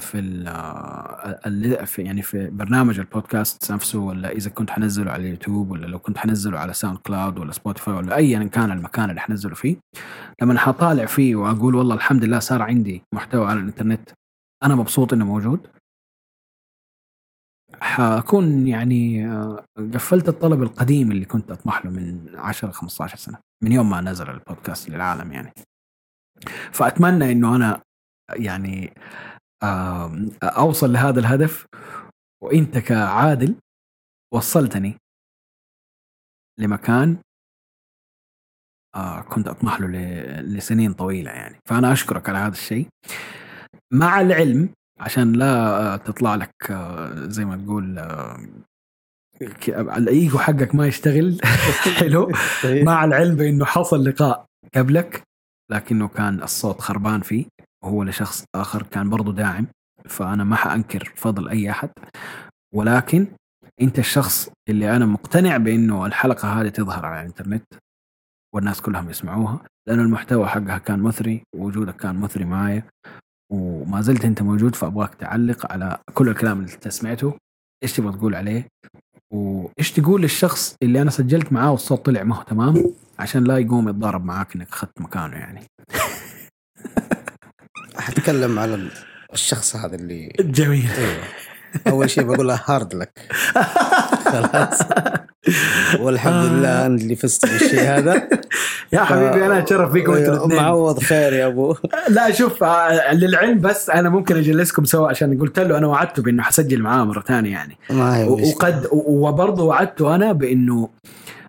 في ال في يعني في برنامج البودكاست نفسه ولا إذا كنت حنزله على اليوتيوب ولا لو كنت حنزله على ساوند كلاود ولا سبوتيفاي ولا ايا كان المكان اللي حنزله فيه لما حطالع فيه وأقول والله الحمد لله صار عندي محتوى على الإنترنت أنا مبسوط إنه موجود. حكون يعني آه، قفلت الطلب القديم اللي كنت أطمح له من 10 15 سنة من يوم ما نزل البودكاست للعالم يعني. فأتمنى إنه أنا يعني أوصل لهذا الهدف وأنت كعادل وصلتني لمكان آه، كنت أطمح له لسنين طويلة يعني. فأنا أشكرك على هذا الشيء. مع العلم عشان لا تطلع لك آه، زي ما تقول آه، الايجو حقك ما يشتغل. *laughs* حلو. مع العلم بانه حصل لقاء قبلك لكنه كان الصوت خربان فيه وهو لشخص آخر كان برضو داعم فأنا ما حأنكر فضل أي أحد. ولكن أنت الشخص اللي أنا مقتنع بإنه الحلقة هذه تظهر على الإنترنت والناس كلهم يسمعوها لأنه المحتوى حقها كان مثري ووجودك كان مثري معايا. وما زلت أنت موجود فأبغاك تعلق على كل الكلام اللي أنت سمعته. إيش تبغى تقول عليه؟ وإيش تقول للشخص اللي أنا سجلت معاه والصوت طلع ما هو تمام؟ عشان لا يقوم يتضارب معاك إنك أخذت مكانه يعني. حتكلم على الشخص هذا اللي جميل. أيوه أول شيء بقول له هارد لك خلاص. والحمد لله أنا اللي فزت بالشيء هذا. *laughs* يا حبيبي أنا أتشرف فيكم أنتوا الاثنين. معوض خير يا أبو. *laughs* لا شوف آه، للعلم بس أنا ممكن أجلسكم سوا عشان قلت له أنا وعدته بأنه حسجل معاه مرة ثانية يعني. ما. وقد وبرضه وعدته أنا بأنه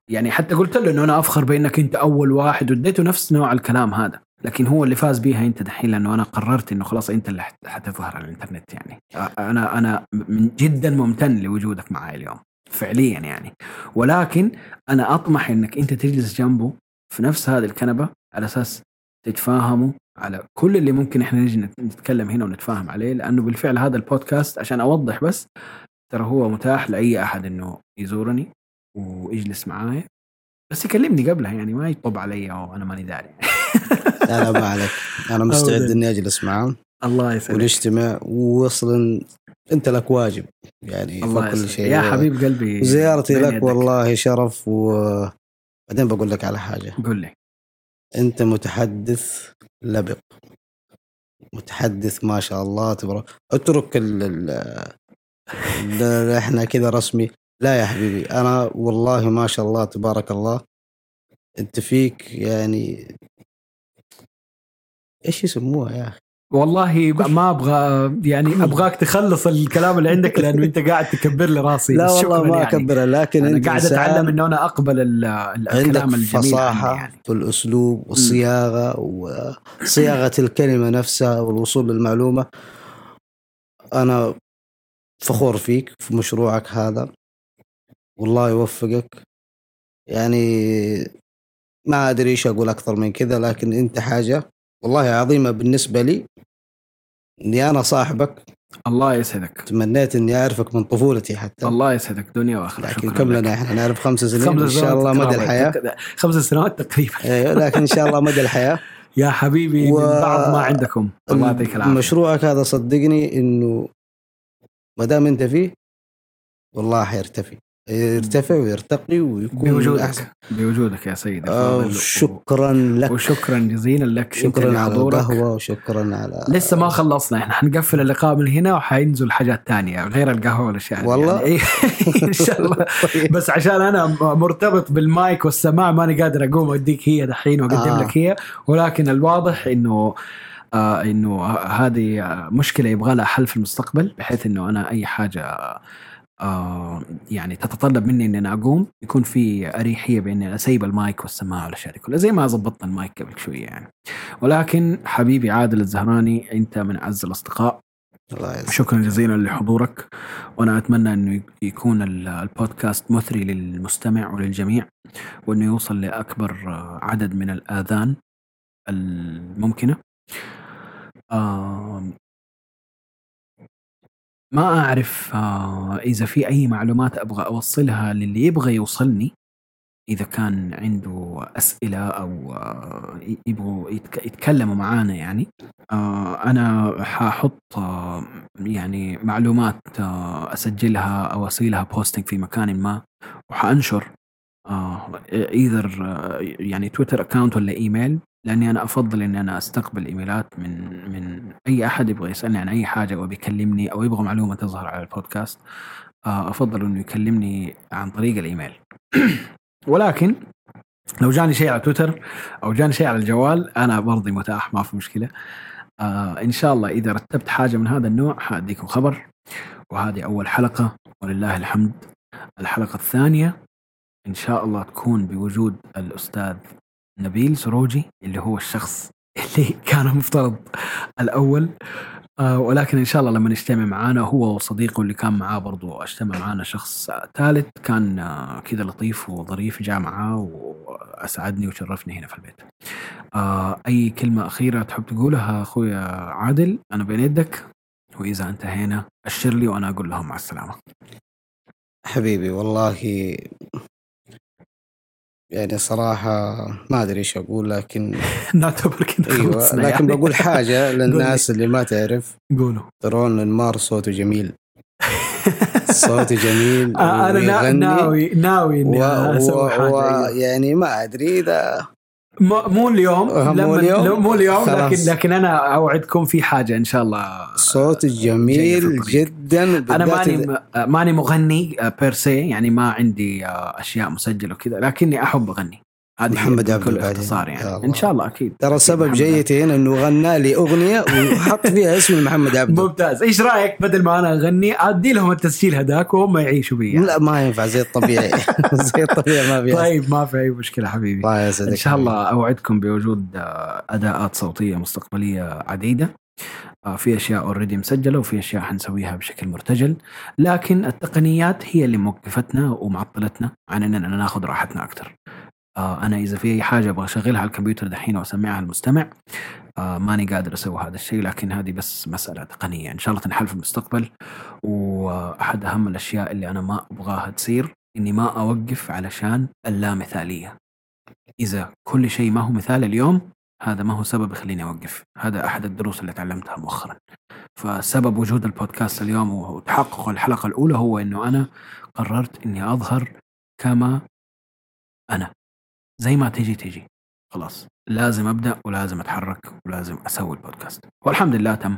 يعني حتى قلت له إنه أنا أفخر بأنك أنت أول واحد واديته نفس نوع الكلام هذا. لكن هو اللي فاز بيها انت دحين لأنه أنا قررت إنه خلاص أنت اللي حت- حتظهر على الإنترنت يعني. أنا أنا من جدا ممتن لوجودك معي اليوم فعليا يعني. ولكن أنا أطمح إنك أنت تجلس جنبه في نفس هذه الكنبة على أساس تتفاهموا على كل اللي ممكن إحنا نجي نت- نتكلم هنا ونتفاهم عليه لأنه بالفعل هذا البودكاست عشان أوضح بس ترى هو متاح لأي أحد إنه يزورني ويجلس معايا بس يكلمني قبلها يعني ما يطب علي وأنا ماني داري. *laughs* لا لا ما عليك. أنا مستعد. إني أجلس معاه الله يسعدك ونجتمع واصلا أنت لك واجب. يعني الله كل شيء. يا حبيب قلبي زيارتي لك يدك. والله شرف وبعدين بقول لك على حاجة. قل لي. أنت متحدث لبق. متحدث ما شاء الله تبارك. اترك ال- إحنا كذا رسمي. لا يا حبيبي أنا والله ما شاء الله تبارك الله. أنت فيك يعني إيش يسموها يا أخي؟ والله *laughs* ما أبغى يعني أبغاك تخلص الكلام اللي عندك لأنه أنت قاعد تكبر لي راسي. لا والله ما يعني. اكبرها لكن أنا انت قاعد أتعلم إنه أنا أقبل الكلام الجميل فصاحة عني يعني. في الأسلوب والصياغة وصياغة الكلمة نفسها والوصول للمعلومة. أنا فخور فيك في مشروعك هذا. والله يوفقك. يعني ما أدري إيش أقول أكثر من كذا لكن أنت حاجة. والله عظيمة بالنسبة لي إني أنا صاحبك. الله يسعدك. تمنيت إني أعرفك من طفولتي حتى. الله يسعدك. دنيا وآخرة. لكن شكراً كم لك. لنا إحنا؟ نعرف خمس سنين. خمس إن شاء الله مدى. الحياة. خمس سنوات تقريبا. *laughs* إيه، لكن إن شاء الله مدى الحياة. يا حبيبي و- من بعض ما عندكم. الله يعطيك العافية. مشروعك هذا صدقني إنه ما دام أنت فيه والله حيرتفي يرتفع ويرتقي ويكون من أحسن. بوجودك بوجودك يا سيدي آه،. شكرا لك وشكرا جزيلا لك شكرا على. القهوة وشكرا على لسه ما خلصنا إحنا حنقفل اللقاء من هنا وحينزل حاجات تانية غير القهوة والأشياء. والله؟ يعني إيه، *laughs* إن شاء الله *laughs* طيب. بس عشان أنا مرتبط بالمايك والسماع ماني قادر أقوم اديك هي دحين وأقدم آه. لك هي ولكن الواضح إنه آه إنه هذه مشكلة يبغى لها حل في المستقبل بحيث إنه أنا أي حاجة آه يعني تتطلب مني ان أنا أقوم يكون في أريحية بإني أسيب المايك والسماعة والاشياء دي كلها زي ما ظبطنا المايك قبل شوية يعني. ولكن حبيبي عادل الزهراني أنت من أعز الأصدقاء. الله. شكرا جزيلا لحضورك. وأنا أتمنى إنه يكون ال- البودكاست مثري للمستمع وللجميع وإنه يوصل لأكبر آه، عدد من الآذان الممكنة. ما أعرف آه، إذا في أي معلومات أبغى أوصلها للي يبغى يوصلني. إذا كان عنده أسئلة أو آه، يبغوا يتك- يتكلموا معانا يعني آه، أنا حأحط يعني معلومات أسجلها أو أسوي بوستنج في مكان ما وحأنشر either يعني تويتر account ولا ايميل لأني أنا أفضل إني أنا أستقبل إيميلات من من أي أحد يبغى يسألني عن أي حاجة أو بيكلمني أو يبغى معلومة تظهر على البودكاست آه، أفضل إنه يكلمني عن طريق الإيميل. *clears throat* ولكن لو جاني شيء على تويتر أو جاني شيء على الجوال أنا برضي متاح ما في مشكلة. آه إن شاء الله إذا رتبت حاجة من هذا النوع حأديكم خبر. وهذه أول حلقة. ولله الحمد. الحلقة الثانية إن شاء الله تكون بوجود الأستاذ نبيل سروجي اللي هو الشخص اللي *laughs* كان مفترض الأول آه ولكن إن شاء الله لما نجتمع معانا هو وصديقه اللي كان معاه برضو اجتمع معانا شخص ثالث كان آه كذا لطيف وظريف جاء معاه وأسعدني وشرفني هنا في البيت. آه أي كلمة أخيرة تحب تقولها أخويا عادل أنا بين يدك وإذا انتهينا أشر لي وأنا أقول لهم مع السلامة. حبيبي والله يعني صراحة ما أدري إيش أقول لكن *laughs* نعتبر كذا أيوة خلصنا لكن يعني. بقول حاجة *laughs* للناس اللي ما تعرف قولوا ترون المار صوته جميل *laughs* صوته جميل آه أنا ناوي ناوي إني. أسوي. حاجة و... أيوة. يعني ما أدري إذا مو اليوم آه، مو اليوم؟ مو اليوم لكن. لكن أنا أوعدكم في حاجة إن شاء الله صوت جميل. جدا أنا ماني ماني مغني بيرسي يعني ما عندي آه، أشياء مسجلة وكذا لكني أحب أغني محمد عبد الباقي. اختصار يا يعني. إن شاء الله أكيد. ترى سبب جيتي هنا إنه غنى لي أغنية وحط فيها اسم محمد عبده. ممتاز. إيش رأيك؟ بدل ما أنا أغني أدي لهم التسجيل هذاك وهم يعيشوا بي لا ما ينفع. زي الطبيعي. *laughs* زي الطبيعي ما في طيب ما في أي مشكلة حبيبي. الله يسعدك إن شاء الله أوعدكم بوجود آه، أداءات صوتية مستقبلية عديدة. آه، في أشياء اوريدي مسجلة وفي أشياء حنسويها بشكل مرتجل. لكن التقنيات هي اللي موقفتنا ومعطلتنا عن إننا ناخذ راحتنا أكثر. آه، أنا إذا في أي حاجة أبغى أشغلها على الكمبيوتر دحين واسمعها المستمع آه، ماني قادر أسوي هذا الشيء لكن هذه بس مسألة تقنية. إن شاء الله تنحل في المستقبل وأحد أهم الأشياء اللي أنا ما أبغاها تصير إني ما أوقف علشان اللامثالية. إذا كل شيء ما هو مثال اليوم هذا ما هو سبب يخليني أوقف. هذا أحد الدروس اللي تعلمتها مؤخرا. فسبب وجود البودكاست اليوم وتحقق الحلقة الأولى هو إنه أنا قررت إني أظهر كما أنا. زي ما تجي تجي خلاص. لازم أبدأ ولازم أتحرك ولازم أسوي البودكاست. والحمد لله تم.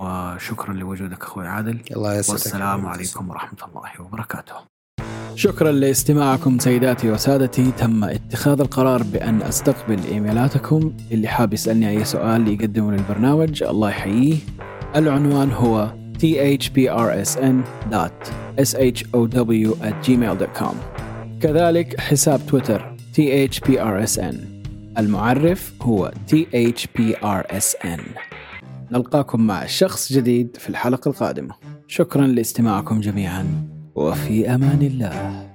وشكرا لوجودك أخوي عادل. الله يسعدك والسلام عليكم ورحمة الله وبركاته. شكرا لاستماعكم سيداتي وسادتي. تم اتخاذ القرار بأن أستقبل إيميلاتكم. اللي حاب يسألني أي سؤال يقدمه للبرنامج الله يحييه. العنوان هو thprsn.show@gmail.com كذلك حساب تويتر. Thprsn المعرف هو thprsn نلقاكم مع شخص جديد في الحلقة القادمة. شكرا لاستماعكم جميعا وفي أمان الله.